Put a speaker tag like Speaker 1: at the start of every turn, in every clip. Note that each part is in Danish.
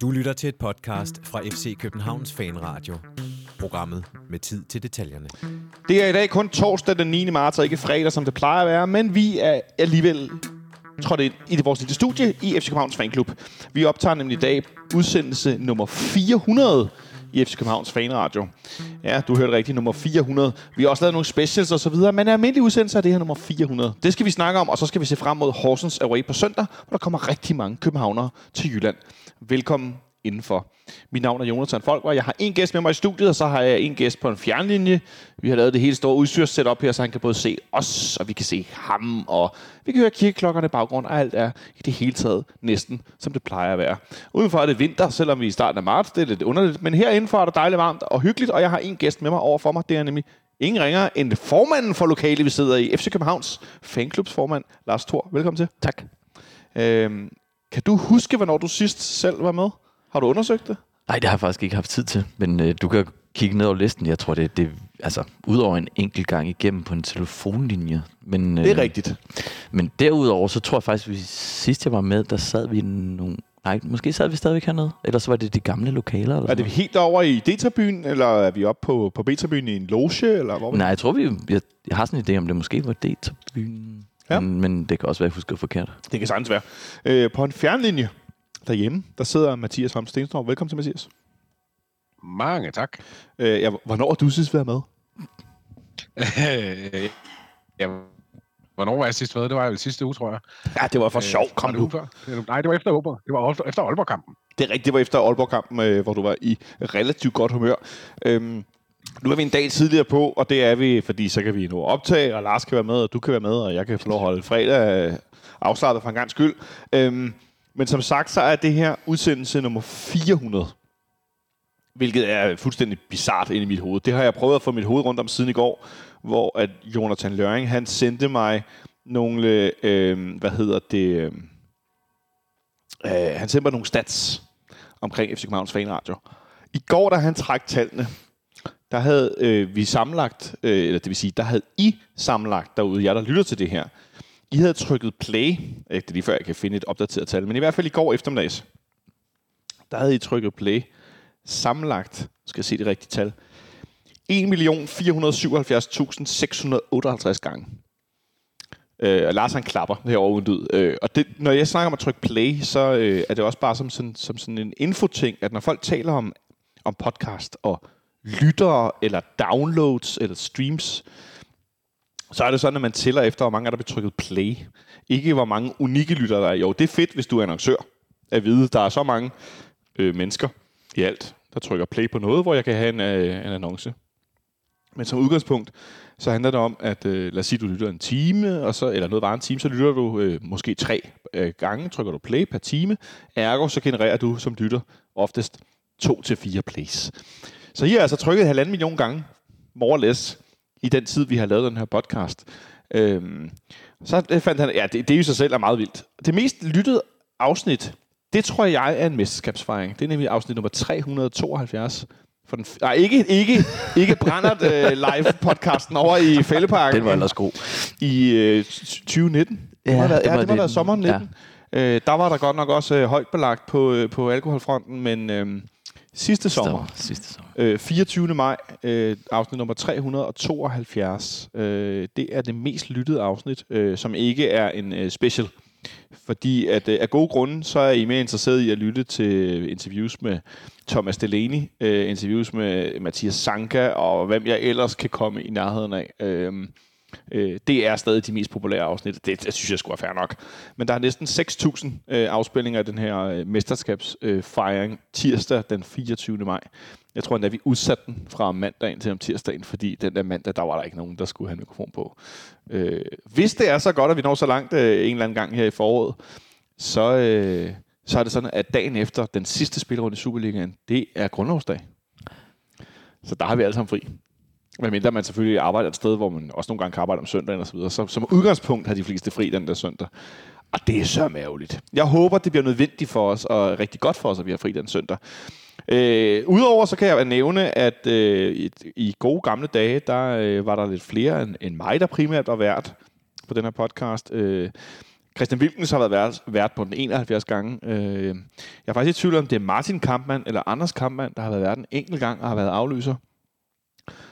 Speaker 1: Du lytter til et podcast fra FC Københavns Fanradio. Programmet med tid til detaljerne.
Speaker 2: Det er i dag kun torsdag den 9. marts, og ikke fredag, som det plejer at være, men vi er alligevel trådt ind i vores lille studie i FC Københavns Fanklub. Vi optager nemlig i dag udsendelse nummer 400 i FC Københavns Fanradio. Ja, du hørte rigtigt, nummer 400. Vi har også lavet nogle specials og så videre, men almindelig udsendelse er det her nummer 400. Det skal vi snakke om, og så skal vi se frem mod Horsens Away på søndag, hvor der kommer rigtig mange københavnere til Jylland. Velkommen indenfor. Mit navn er Jonathan Folkvar. Jeg har en gæst med mig i studiet, og så har jeg en gæst på en fjernlinje. Vi har lavet det hele store udstyrssetup her, så han kan både se os, og vi kan se ham, og vi kan høre kirkeklokkerne i baggrund, og alt er i det hele taget næsten, som det plejer at være. Udenfor er det vinter, selvom vi er i starten af marts. Det er lidt underligt, men herindenfor er det dejligt varmt og hyggeligt, og jeg har en gæst med mig over for mig. Det er nemlig ingen ringer end formanden for lokalet, vi sidder i. FC Københavns fanklubs formand, Lars Thor. Velkommen til.
Speaker 3: Tak.
Speaker 2: Øhm, kan du huske, hvornår du sidst selv var med? Har du undersøgt det?
Speaker 3: Nej, det har jeg faktisk ikke haft tid til, men øh, du kan kigge ned over listen. Jeg tror, det det altså udover en enkelt gang igennem på en telefonlinje. Men,
Speaker 2: Det er rigtigt.
Speaker 3: Men derudover, så tror jeg faktisk, at vi, sidst jeg var med, der sad vi nogle... Nej, måske sad vi stadigvæk hernede. Ellers var det de gamle lokaler. Eller
Speaker 2: Er det
Speaker 3: sådan
Speaker 2: helt over i D-tribunen, eller er vi oppe på, på B-tribunen i en loge, eller hvor?
Speaker 3: noget. Nej, jeg tror, vi, jeg, jeg har sådan en idé om, det måske var D-tribunen.
Speaker 2: Ja.
Speaker 3: Men, men det kan også være, at jeg husker forkert.
Speaker 2: Det kan sagtens være. Øh, på en fjernlinje derhjemme, der sidder Mathias Holm Stenstorp. Velkommen til, Mathias.
Speaker 4: Mange tak.
Speaker 2: Øh, ja, hvornår har du sidst været med?
Speaker 4: ja, hvornår var jeg sidst med? Det var vel sidste uge, tror jeg.
Speaker 2: Ja, det var for
Speaker 4: Øh,
Speaker 2: sjov. Kom nu.
Speaker 4: før? Det- Nej, det var efter Aalborg. Det var efter- Aalborg-kampen.
Speaker 2: Det er rigtigt, det var efter Aalborg-kampen, øh, hvor du var i relativt godt humør. Øhm, nu er vi en dag tidligere på, og det er vi, fordi så kan vi nå at optage, og Lars kan være med, og du kan være med, og jeg kan få lov at holde fredag øh, afslappet for en gang skyld. Øhm, men som sagt, så er det her udsendelse nummer 400. Hvilket er fuldstændig bizart ind i mit hoved. Det har jeg prøvet at få mit hoved rundt om siden i går, hvor at Jonathan Løring, han sendte mig nogle, øh, hvad hedder det, øh, øh han sendte mig nogle stats omkring FC Københavns Fanradio. I går, da han trak tallene, der havde øh, vi samlagt, øh, eller det vil sige, der havde I samlagt derude, jer der lytter til det her, i havde trykket play, øh, det er lige før jeg kan finde et opdateret tal, men i hvert fald i går eftermiddags, der havde I trykket play, sammenlagt, skal jeg se det rigtige tal, 1.477.658 gange. Øh, og Lars han klapper herovre uden lyd. Øh, og det, når jeg snakker om at trykke play, så øh, er det også bare som sådan, som sådan en infoting, at når folk taler om, om podcast og lyttere, eller downloads, eller streams, så er det sådan, at man tæller efter, hvor mange er der bliver trykket play. Ikke hvor mange unikke lyttere der er. Jo, det er fedt, hvis du er annoncør, at vide, der er så mange øh, mennesker i alt, der trykker play på noget, hvor jeg kan have en, øh, en annonce. Men som udgangspunkt, så handler det om, at øh, lad os sige, du lytter en time, og så, eller noget var en time, så lytter du øh, måske tre øh, gange, trykker du play per time. Ergo, så genererer du som lytter oftest to til fire plays. Så her er altså trykket halvanden million gange, more or less, i den tid, vi har lavet den her podcast. Øhm, så fandt han, ja, det, det er jo sig selv er meget vildt. Det mest lyttede afsnit, det tror jeg er en mesterskabsfejring. Det er nemlig afsnit nummer 372. For den, nej, ikke, ikke, ikke Brandert øh, live podcasten over i Fælleparken
Speaker 3: Den var ellers god.
Speaker 2: i øh, 2019.
Speaker 3: Ja,
Speaker 2: det have været,
Speaker 3: det
Speaker 2: ja,
Speaker 3: var
Speaker 2: det været
Speaker 3: det.
Speaker 2: sommeren 19. Ja. Øh, der var der godt nok også øh, højt belagt på, øh, på alkoholfronten, men øh, sidste sommer,
Speaker 3: Sidste sommer.
Speaker 2: øh, 24. maj, øh, afsnit nummer 372, øh, det er det mest lyttede afsnit, øh, som ikke er en øh, special. Fordi at øh, af gode grunde, så er I mere interesseret i at lytte til interviews med Thomas Delaney, øh, interviews med Mathias Sanka, og hvem jeg ellers kan komme i nærheden af. Øh, øh, det er stadig de mest populære afsnit. Det, det synes jeg skulle være fair nok. Men der er næsten 6.000 øh, afspilninger af den her øh, mesterskabsfejring øh, tirsdag den 24. maj. Jeg tror endda, vi udsatte den fra mandagen til om tirsdagen, fordi den der mandag, der var der ikke nogen, der skulle have en mikrofon på. Øh, hvis det er så godt, at vi når så langt øh, en eller anden gang her i foråret, så, øh, så er det sådan, at dagen efter den sidste spillerunde i Superligaen, det er grundlovsdag. Så der har vi alle sammen fri. Medmindre man selvfølgelig arbejder et sted, hvor man også nogle gange kan arbejde om søndagen og så videre. Så som udgangspunkt har de fleste fri den der søndag. Og det er så mærkeligt. Jeg håber, det bliver nødvendigt for os, og rigtig godt for os, at vi har fri den søndag. Øh, Udover så kan jeg nævne, at øh, i, i gode gamle dage, der øh, var der lidt flere end, end mig, der primært var vært på den her podcast. Øh, Christian Wilkens har været vært, vært på den 71 gange. Øh, jeg er faktisk i tvivl om, det er Martin Kampmann eller Anders Kampmann, der har været vært en enkelt gang og har været afløser.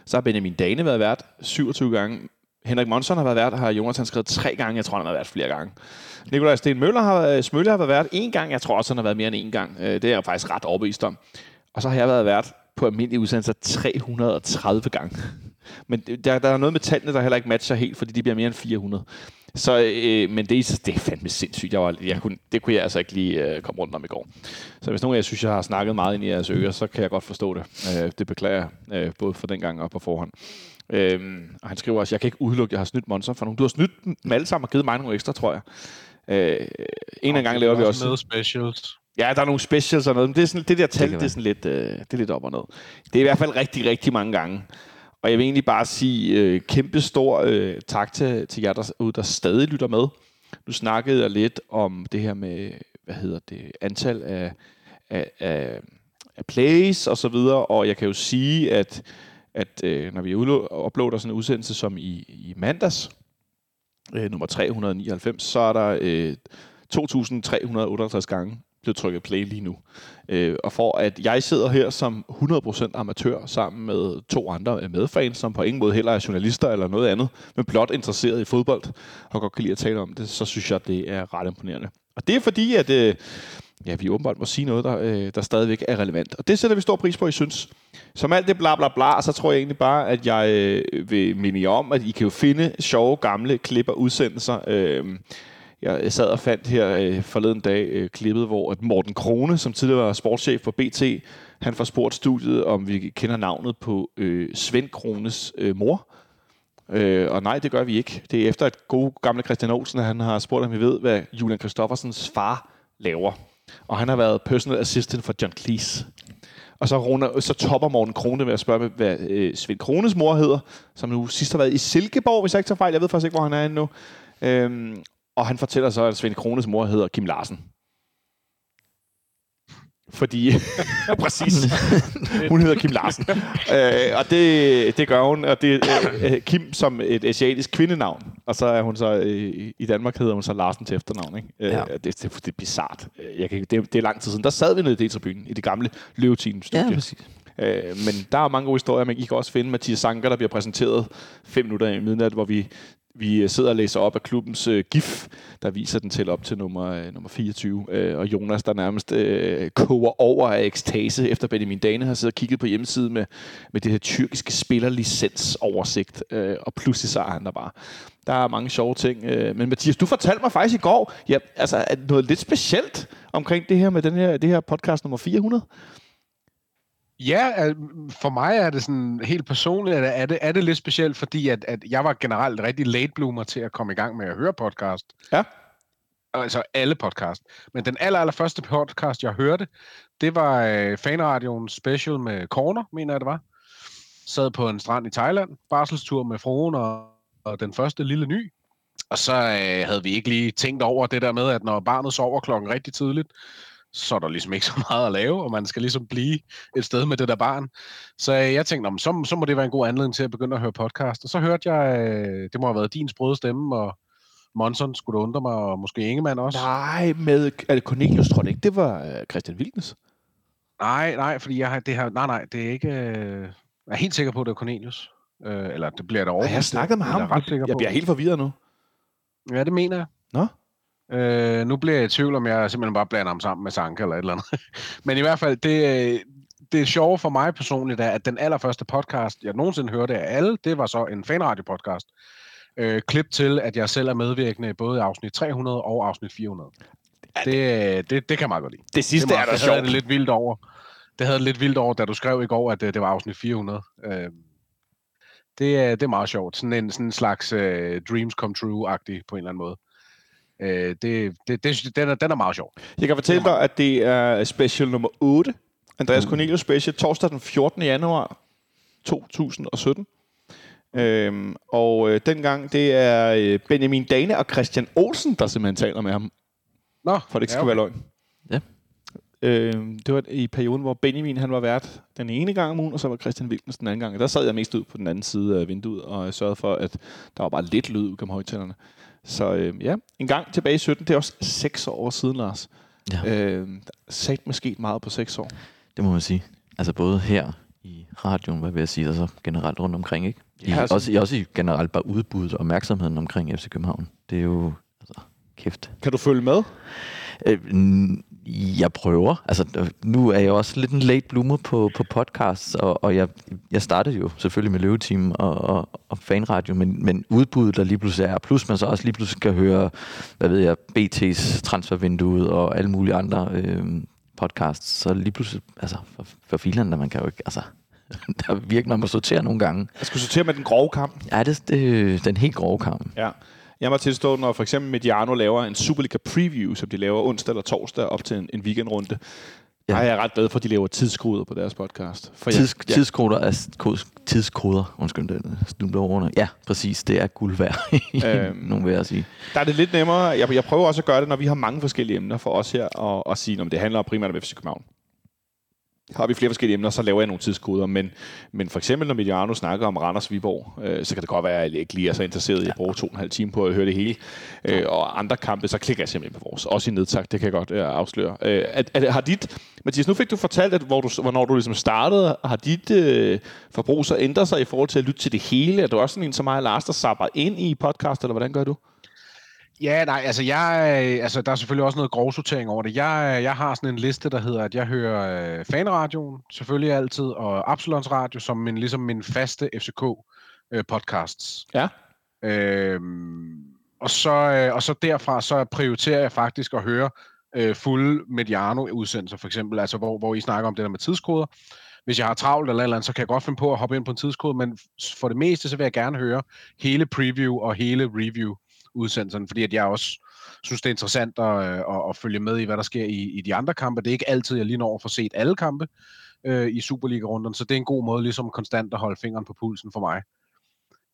Speaker 2: Så har Benjamin Dane været vært 27 gange. Henrik Monson har været vært, har Jonas han skrevet tre gange. Jeg tror, han har været vært flere gange. Nikolaj Sten Møller har, Smølle har været vært en gang. Jeg tror også, han har været mere end en gang. Øh, det er jeg faktisk ret overbevist om. Og så har jeg været vært på almindelige udsendelser 330 gange. Men der, der er noget med tallene, der heller ikke matcher helt, fordi de bliver mere end 400. Så, øh, men det, er, det er fandme sindssygt. Jeg var, jeg kunne, det kunne jeg altså ikke lige øh, komme rundt om i går. Så hvis nogen af jer synes, jeg har snakket meget ind i jeres ører, så kan jeg godt forstå det. Øh, det beklager jeg, øh, både for den gang og på forhånd. Øh, og han skriver også, jeg kan ikke udelukke, at jeg har snydt Monster for nogen. Du har snydt dem alle sammen og givet mig nogle ekstra, tror jeg. Øh, en af gang laver vi også...
Speaker 4: Noget specials.
Speaker 2: Ja, der er nogle specials og noget, men det, er sådan, det der tal, det, det er sådan lidt, øh, det er lidt op og ned. Det er i hvert fald rigtig, rigtig mange gange. Og jeg vil egentlig bare sige øh, kæmpe stor øh, tak til, til jer derude, der stadig lytter med. Nu snakkede jeg lidt om det her med, hvad hedder det, antal af, af, af, af plays og så videre, og jeg kan jo sige, at, at øh, når vi uploader sådan en udsendelse som i, i mandags, øh, nummer 399, så er der øh, 2.358 gange blevet trykket play lige nu. Øh, og for at jeg sidder her som 100% amatør sammen med to andre øh, medfans, som på ingen måde heller er journalister eller noget andet, men blot interesseret i fodbold og godt kan lide at tale om det, så synes jeg, det er ret imponerende. Og det er fordi, at øh, ja, vi åbenbart må sige noget, der, øh, der stadigvæk er relevant. Og det sætter vi stor pris på, I synes. Som alt det bla bla bla, så tror jeg egentlig bare, at jeg øh, vil minde jer om, at I kan jo finde sjove gamle klip og udsendelser. Øh, jeg sad og fandt her øh, forleden dag øh, klippet, hvor at Morten Krone, som tidligere var sportschef for BT, han får spurgt studiet, om vi kender navnet på øh, Svend Krones øh, mor. Øh, og nej, det gør vi ikke. Det er efter at gode gamle Christian Olsen, han har spurgt, om vi ved, hvad Julian Kristoffersens far laver. Og han har været personal assistant for John Cleese. Og så, runder, så topper Morten Krone med at spørge, hvad øh, Svend Krones mor hedder, som nu sidst har været i Silkeborg, hvis jeg ikke tager fejl. Jeg ved faktisk ikke, hvor han er endnu. Øhm, og han fortæller så, at Svend Krones mor hedder Kim Larsen. Fordi, præcis, hun hedder Kim Larsen. øh, og det, det gør hun, og det er øh, Kim som et asiatisk kvindenavn. Og så er hun så, øh, i Danmark hedder hun så Larsen til efternavn. Ikke? Øh, ja. det, det, det, er bizart. Jeg kan, det, det er lang tid siden. Der sad vi nede i D-tribunen, i det gamle Løveteam-studie. Ja, præcis. Øh, men der er mange gode historier. Man kan også finde Mathias Sanker, der bliver præsenteret fem minutter i midnat, hvor vi vi øh, sidder og læser op af klubbens øh, GIF, der viser den til op til nummer, øh, nummer 24. Øh, og Jonas, der nærmest øh, koger over af ekstase, efter Benjamin Dane har siddet og kigget på hjemmesiden med, med det her tyrkiske spillerlicensoversigt. Øh, og pludselig så er han der bare. Der er mange sjove ting. Øh, men Mathias, du fortalte mig faktisk i går, ja, altså, noget lidt specielt omkring det her med den her, det her podcast nummer 400.
Speaker 4: Ja, for mig er det sådan helt personligt, at er det, er det lidt specielt, fordi at, at jeg var generelt rigtig late bloomer til at komme i gang med at høre podcast.
Speaker 2: Ja.
Speaker 4: Altså alle podcast. Men den aller, aller første podcast, jeg hørte, det var øh, Fanradioen special med Corner, mener jeg det var. Sad på en strand i Thailand, barselstur med fruen og, og den første lille ny. Og så øh, havde vi ikke lige tænkt over det der med, at når barnet sover klokken rigtig tidligt, så er der ligesom ikke så meget at lave, og man skal ligesom blive et sted med det der barn. Så øh, jeg tænkte, så, så må det være en god anledning til at begynde at høre podcast. Og så hørte jeg, øh, det må have været din sprøde stemme, og Monson skulle du undre mig, og måske Ingemann også.
Speaker 2: Nej, med er det Cornelius, tror jeg ikke. Det var øh, Christian Wilkens.
Speaker 4: Nej, nej, fordi jeg har, det her, nej, nej, det er ikke, jeg er helt sikker på, at det er Cornelius. Øh, eller det bliver der over.
Speaker 2: Jeg har snakket med ham. Jeg, ret jeg bliver helt forvirret nu.
Speaker 4: Ja, det mener jeg.
Speaker 2: Nå?
Speaker 4: Øh, nu bliver jeg i tvivl, om jeg simpelthen bare blander ham sammen med Sanka eller et eller andet. Men i hvert fald, det, det sjove for mig personligt er, at den allerførste podcast, jeg nogensinde hørte af alle, det var så en fanradio-podcast. Øh, klip til, at jeg selv er medvirkende både i afsnit 300 og afsnit 400. Det, det, det kan man godt lide.
Speaker 2: Det sidste det er, er der sjovt.
Speaker 4: Det lidt vildt over. Det havde lidt vildt over, da du skrev i går, at det, det var afsnit 400. Øh, det, er, det er meget sjovt. Sådan en, sådan en slags uh, dreams come true-agtig på en eller anden måde. Øh, det, det, det, den, er, den er meget sjov.
Speaker 2: Jeg kan fortælle dig, at det er special nummer 8. Andreas mm. Cornelius special, torsdag den 14. januar 2017. Øhm, og øh, dengang, det er øh, Benjamin Dane og Christian Olsen, der simpelthen taler med ham.
Speaker 4: Nå,
Speaker 2: for det ikke skal ja, okay. være løgn.
Speaker 3: Ja.
Speaker 2: Øhm, det var i perioden, hvor Benjamin han var vært den ene gang om ugen, og så var Christian Wilkens den anden gang. Der sad jeg mest ud på den anden side af vinduet, og jeg sørgede for, at der var bare lidt lyd ud af højtalerne. Så øh, ja, en gang tilbage i 17, det er også seks år siden, Lars.
Speaker 3: Ja.
Speaker 2: Øh, sat med sket meget på seks år.
Speaker 3: Det må man sige. Altså både her i radioen, hvad vil jeg sige, og så generelt rundt omkring, ikke? I,
Speaker 2: Ja, altså-
Speaker 3: også, i, også i generelt bare udbuddet og opmærksomheden omkring FC København. Det er jo, altså, kæft.
Speaker 2: Kan du følge med?
Speaker 3: Øh, jeg prøver. Altså, nu er jeg også lidt en late bloomer på, på podcasts, og, og jeg, jeg startede jo selvfølgelig med Løveteam og, og, og fanradio, men, men udbuddet, der lige pludselig er, plus man så også lige pludselig kan høre, hvad ved jeg, BT's transfervinduet og alle mulige andre øh, podcasts, så lige pludselig, altså, for, for filerne, man kan jo ikke, altså, der er virkelig, man må sortere nogle gange.
Speaker 2: Jeg skulle sortere med den grove kamp.
Speaker 3: Ja, det, det den helt grove kamp.
Speaker 2: Ja. Jeg må tilstå, når for eksempel Mediano laver en Superliga preview, som de laver onsdag eller torsdag op til en, en weekendrunde, ja.
Speaker 3: Ja.
Speaker 2: der er jeg ret glad for, at de laver tidskoder på deres podcast. For
Speaker 3: Tids,
Speaker 2: jeg,
Speaker 3: tidskoder er kod- tidskoder, undskyld, den snubler over. Ja, præcis, det er guld værd,
Speaker 2: Øhm.
Speaker 3: nogen vil jeg sige.
Speaker 2: Der er det lidt nemmere. Jeg, jeg prøver også at gøre det, når vi har mange forskellige emner for os her, og, og sige, om det handler primært om FC København. Har vi flere forskellige emner, så laver jeg nogle tidskoder. Men, men for eksempel, når Mediano snakker om Randers Viborg, øh, så kan det godt være, at jeg ikke lige er så interesseret i at bruge to og en halv time på at høre det hele. Øh, og andre kampe, så klikker jeg simpelthen på vores. Også i nedtak, det kan jeg godt øh, afsløre. Øh, at, at, har dit, Mathias, nu fik du fortalt, at hvor du, hvornår du ligesom startede, har dit øh, forbrug så ændret sig i forhold til at lytte til det hele? Er du også sådan en som mig og Lars, der sapper ind i podcast, eller hvordan gør du?
Speaker 4: Ja, nej, altså, jeg, øh, altså der er selvfølgelig også noget grovsortering over det. Jeg, jeg har sådan en liste, der hedder, at jeg hører øh, fanradioen, selvfølgelig altid, og Absalons Radio, som min, ligesom min faste FCK-podcasts.
Speaker 2: Ja.
Speaker 4: Øhm, og, så, øh, og så derfra, så prioriterer jeg faktisk at høre øh, fulde Mediano-udsendelser, for eksempel, altså hvor, hvor I snakker om det der med tidskoder. Hvis jeg har travlt eller eller andet, så kan jeg godt finde på at hoppe ind på en tidskode, men for det meste, så vil jeg gerne høre hele preview og hele review udsendelserne, fordi at jeg også synes, det er interessant at, øh, at, at følge med i, hvad der sker i, i de andre kampe. Det er ikke altid, jeg lige når at få set alle kampe øh, i Superliga-runden, så det er en god måde ligesom konstant at holde fingeren på pulsen for mig.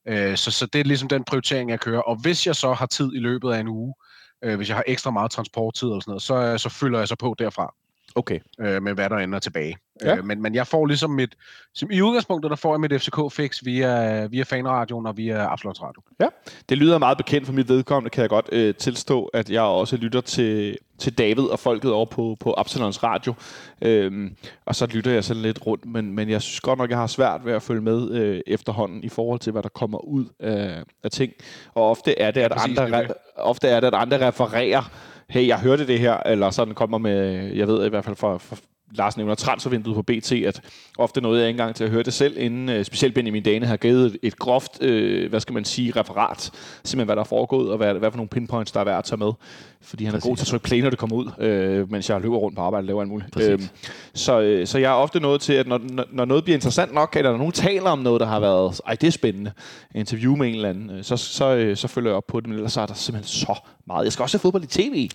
Speaker 4: Øh, så, så det er ligesom den prioritering, jeg kører. Og hvis jeg så har tid i løbet af en uge, øh, hvis jeg har ekstra meget transporttid eller sådan noget, så, øh, så følger jeg så på derfra
Speaker 2: Okay.
Speaker 4: øh, med hvad der ender tilbage.
Speaker 2: Ja.
Speaker 4: Øh, men, men jeg får ligesom mit, som i udgangspunktet, der får jeg mit FCK-fix via, via fanradioen og via Absoluts Radio.
Speaker 2: Ja, det lyder meget bekendt for mit vedkommende, kan jeg godt øh, tilstå, at jeg også lytter til, til David og folket over på, på Absalons Radio. Øhm, og så lytter jeg sådan lidt rundt, men, men jeg synes godt nok, jeg har svært ved at følge med øh, efterhånden i forhold til, hvad der kommer ud af, af ting. Og ofte er det, at
Speaker 4: Præcis,
Speaker 2: andre,
Speaker 4: det
Speaker 2: ofte er det, at andre refererer, hey, jeg hørte det her, eller sådan kommer med, jeg ved i hvert fald fra, fra Lars nævner transfervinduet på BT, at ofte nåede jeg ikke engang til at høre det selv, inden øh, specielt Benjamin Dane har givet et, groft, øh, hvad skal man sige, referat, simpelthen hvad der er foregået, og hvad, hvad for nogle pinpoints, der er værd at tage med. Fordi han er
Speaker 3: Præcis.
Speaker 2: god til at trykke play, når det kommer ud, øh, mens jeg løber rundt på arbejde og laver alt muligt.
Speaker 3: Præcis.
Speaker 2: så, øh, så jeg er ofte nået til, at når, når, noget bliver interessant nok, eller når nogen taler om noget, der har været, ej, det er spændende, interview med en eller anden, øh, så, så, øh, så følger jeg op på det, men ellers er der simpelthen så meget. Jeg skal også se fodbold i tv.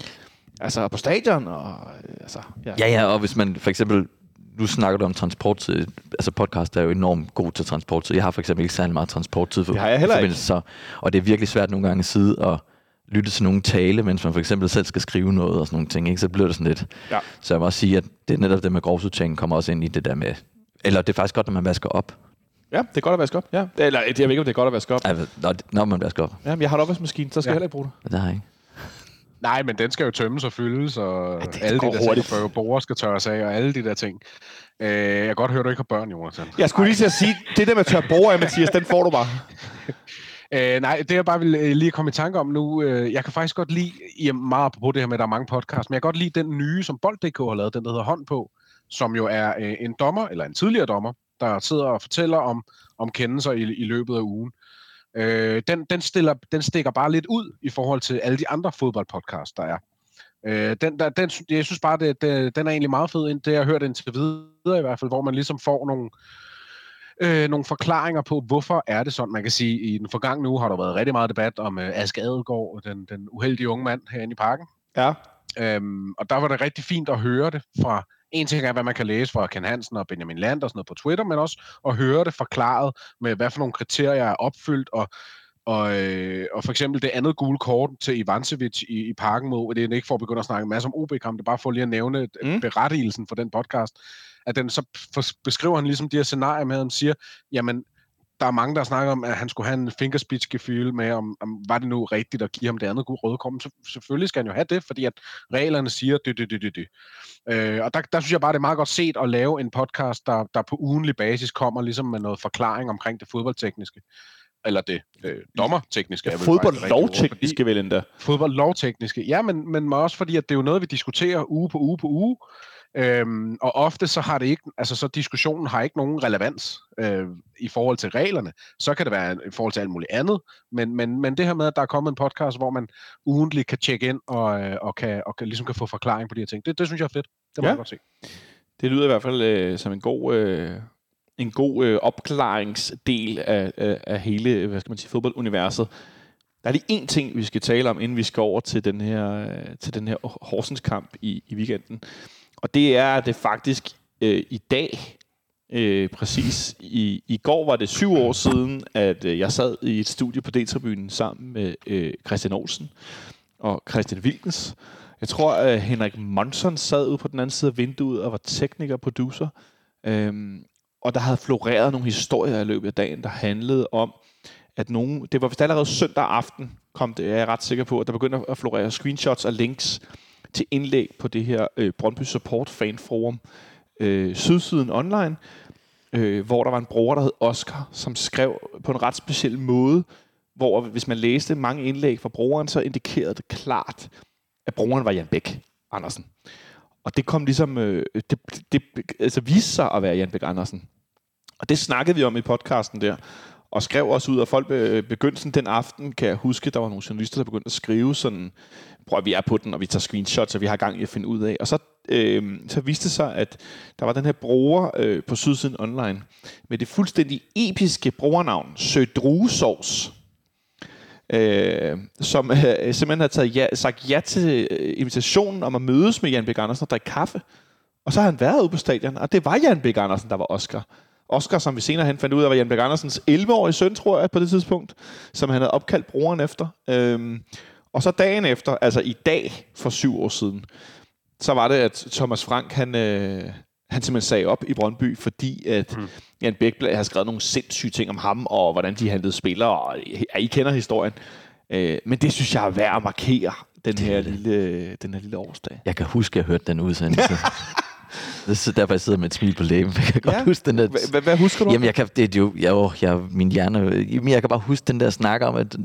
Speaker 2: Altså på stadion, og øh, altså, ja.
Speaker 3: Ja, ja, og hvis man for eksempel, nu snakker du om transporttid, altså podcast er jo enormt god til transporttid. Jeg har for eksempel ikke særlig meget transporttid. For,
Speaker 2: Det har jeg heller ikke.
Speaker 3: Så, og det er virkelig svært nogle gange at sidde og lytte til nogen tale, mens man for eksempel selv skal skrive noget og sådan nogle ting, ikke? så bliver det sådan lidt.
Speaker 2: Ja.
Speaker 3: Så jeg må også sige, at det er netop det med grovsortering kommer også ind i det der med, eller det er faktisk godt, når man vasker op.
Speaker 2: Ja, det er godt at vaske op. Ja. Eller, jeg ved ikke, om det er godt at vaske op.
Speaker 3: Ja, når, når man vasker op.
Speaker 2: Jamen, jeg har en opvaskemaskine, så skal
Speaker 4: Ja.
Speaker 2: jeg heller ikke bruge det.
Speaker 3: Men Det har jeg ikke.
Speaker 4: Nej, men den skal jo tømmes og fyldes, og
Speaker 2: det
Speaker 4: alle de der
Speaker 2: hurtigt.
Speaker 4: ting, og borer skal tørres af, og alle de der ting. Øh, jeg kan godt høre, at du ikke har børn, Jonathan.
Speaker 2: Jeg skulle lige til at sige, det der med tør bord af, Mathias, den får du bare.
Speaker 4: Øh, nej, det jeg bare vil øh, lige komme i tanke om nu, øh, jeg kan faktisk godt lide, i meget på det her med, at der er mange podcasts, men jeg kan godt lide den nye, som Bold.dk har lavet, den der hedder Hånd på, som jo er øh, en dommer, eller en tidligere dommer, der sidder og fortæller om, om kendelser i, i løbet af ugen. Øh, den, den, stiller, den stikker bare lidt ud i forhold til alle de andre fodboldpodcasts, der er. Øh, den, der, den, jeg synes bare, det, det, den er egentlig meget fed, ind- det jeg har hørt indtil videre i hvert fald, hvor man ligesom får nogle, øh, nogle forklaringer på, hvorfor er det sådan. Man kan sige, i den forgangne uge har der været rigtig meget debat om øh, Aske Adelgaard, den, den uheldige unge mand herinde i parken.
Speaker 2: Ja.
Speaker 4: Øhm, og der var det rigtig fint at høre det fra, en ting er, hvad man kan læse fra Ken Hansen og Benjamin Land og sådan noget på Twitter, men også at høre det forklaret med, hvad for nogle kriterier er opfyldt, og, og, øh, og for eksempel det andet gule kort til Ivancevic i, i parken mod, det er ikke for at begynde at snakke en masse om OB-kamp, det er bare for lige at nævne
Speaker 2: Mm.
Speaker 4: mm. berettigelsen for den podcast, at den så for, beskriver han ligesom de her scenarier med, at han siger, jamen, der er mange, der snakker om, at han skulle have en fingerspidsgefyl med, om, om var det nu rigtigt at give ham det andet gode røde kort. Så, selvfølgelig skal han jo have det, fordi at reglerne siger det, det, det, det, det. Øh, og der, der synes jeg bare, det er meget godt set at lave en podcast, der, der på ugenlig basis kommer ligesom med noget forklaring omkring det fodboldtekniske eller det øh, dommertekniske.
Speaker 2: Ja, fodboldlovtekniske vel endda.
Speaker 4: Fodboldlovtekniske, ja, men, men også fordi, at det er jo noget, vi diskuterer uge på uge på uge, øhm, og ofte så har det ikke, altså så diskussionen har ikke nogen relevans øh, i forhold til reglerne. Så kan det være i forhold til alt muligt andet, men, men, men det her med, at der er kommet en podcast, hvor man ugentligt kan tjekke ind og, øh, og, kan, og kan, ligesom kan få forklaring på de her ting, det, det synes jeg er fedt. Det må ja. jeg godt se.
Speaker 2: Det lyder i hvert fald øh, som en god... Øh en god øh, opklaringsdel af, af, af hele hvad skal man sige, fodbolduniverset. Der er lige en ting, vi skal tale om, inden vi skal over til den her, til den her Horsens kamp i, i weekenden. Og det er, det faktisk øh, i dag, øh, præcis i, i går var det syv år siden, at øh, jeg sad i et studie på D-tribunen sammen med øh, Christian Olsen og Christian Wilkens. Jeg tror, at Henrik Monson sad ude på den anden side af vinduet og var tekniker og producer. Øhm, og der havde floreret nogle historier i løbet af dagen, der handlede om, at nogen, det var vist allerede søndag aften, kom det, jeg er jeg ret sikker på, at der begyndte at florere screenshots og links til indlæg på det her øh, Brøndby Support Fan Forum, øh, Sydsiden Online, øh, hvor der var en bruger, der hed Oscar, som skrev på en ret speciel måde, hvor hvis man læste mange indlæg fra brugeren, så indikerede det klart, at brugeren var Jan Bæk Andersen. Og det kom ligesom, øh, det, det altså viste sig at være Jan Bæk Andersen. Og det snakkede vi om i podcasten der, og skrev også ud, og folk øh, begyndte sådan den aften, kan jeg huske, der var nogle journalister, der begyndte at skrive sådan, prøv vi er på den, og vi tager screenshots, og vi har gang i at finde ud af. Og så, øh, så viste det sig, at der var den her bruger øh, på Sydsiden Online, med det fuldstændig episke brugernavn, Sødruesovs øh, som øh, simpelthen har taget ja, sagt ja til øh, invitationen om at mødes med Jan Bæk Andersen og drikke kaffe. Og så har han været ude på stadion, og det var Jan Bæk Andersen, der var Oscar. Oscar, som vi senere hen fandt ud af, var Jan Bæk Andersens 11-årige søn, tror jeg, på det tidspunkt, som han havde opkaldt broren efter. Øhm, og så dagen efter, altså i dag for syv år siden, så var det, at Thomas Frank, han, øh, han simpelthen sagde op i Brøndby, fordi at mm. Jan Bækblad har skrevet nogle sindssyge ting om ham, og hvordan de handlede spillere, og ja, I kender historien. Øh, men det synes jeg er værd at markere, den her, lille, den her lille årsdag.
Speaker 3: Jeg kan huske, at jeg hørte den udsendelse. det er derfor, jeg sidder med et smil på læben. Jeg kan godt ja. huske den der...
Speaker 2: Hvad husker du?
Speaker 3: Jamen, jeg kan, det er jo, jeg, jeg, min hjerne... Jeg kan bare huske den der snak om, at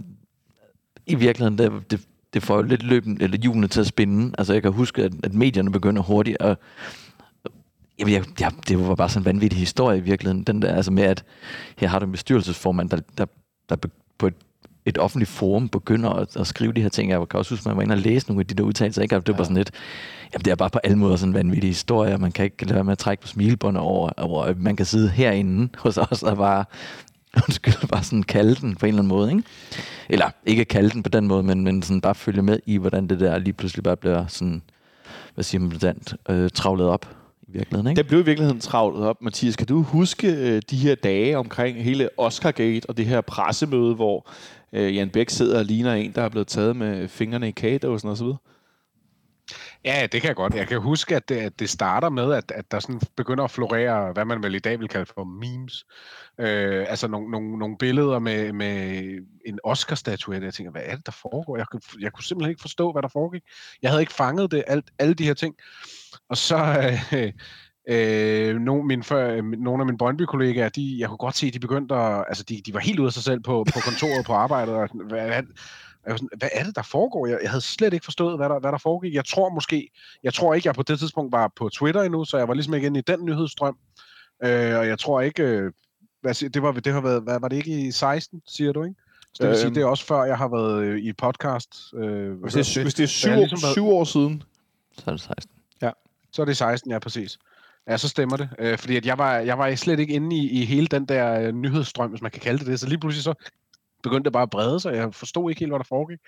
Speaker 3: i virkeligheden, det, det, det får jo lidt løben, eller hjulene til at spinde. Altså, jeg kan huske, at, at medierne begynder hurtigt at Jamen, jeg, jeg, det var bare sådan en vanvittig historie i virkeligheden. Den der, altså med, at her har du en bestyrelsesformand, der, der, der på et, et offentligt forum begynder at, at skrive de her ting. Jeg kan også huske, at man var inde og læse nogle af de der udtalelser. Ikke? Det var ja. sådan lidt, jamen, det er bare på alle måder sådan en vanvittig historie, og man kan ikke lade være med at trække på smilebåndet over, over man kan sidde herinde hos os og bare undskyld, bare sådan kalde den på en eller anden måde, ikke? Eller ikke kalde den på den måde, men, men sådan bare følge med i, hvordan det der lige pludselig bare bliver sådan, hvad siger man, øh, travlet op i virkeligheden, ikke?
Speaker 2: Det blev i virkeligheden travlet op. Mathias, kan du huske øh, de her dage omkring hele Oscar-gate og det her pressemøde, hvor øh, Jan Bæk sidder og ligner en, der er blevet taget med fingrene i kagedåsen og så videre?
Speaker 4: Ja, det kan jeg godt. Jeg kan huske, at det, at det starter med, at, at der sådan begynder at florere, hvad man vel i dag vil kalde for memes. Øh, altså nogle, nogle, nogle billeder med, med en Oscar-statuette. Jeg tænker, hvad er det, der foregår? Jeg, jeg kunne simpelthen ikke forstå, hvad der foregik. Jeg havde ikke fanget det, alt, alle de her ting. Og så... Øh, Øh, nogle, min, for, nogle af mine Brøndby-kollegaer, de, jeg kunne godt se, at de begyndte at, altså de, de var helt ude af sig selv på, på kontoret, på arbejdet, og hvad, hvad, jeg var sådan, hvad er det, der foregår? Jeg, jeg havde slet ikke forstået, hvad der, hvad der foregik. Jeg tror måske, jeg tror ikke, jeg på det tidspunkt var på Twitter endnu, så jeg var ligesom ikke inde i den nyhedsstrøm. Øh, og jeg tror ikke, øh, hvad, det, var, det har været, hvad, var det ikke i 16, siger du, ikke? Så det vil sige, øhm. det er også før, jeg har været øh, i podcast.
Speaker 2: Øh, hvis, det, hvis det er syv, ligesom været, syv år siden,
Speaker 3: så er det 16.
Speaker 2: Ja.
Speaker 4: Så er det 16, ja, præcis. Ja, så stemmer det. Øh, fordi at jeg, var, jeg var slet ikke inde i, i hele den der øh, nyhedsstrøm, hvis man kan kalde det det. Så lige pludselig så begyndte det bare at brede sig. Jeg forstod ikke helt, hvad der foregik.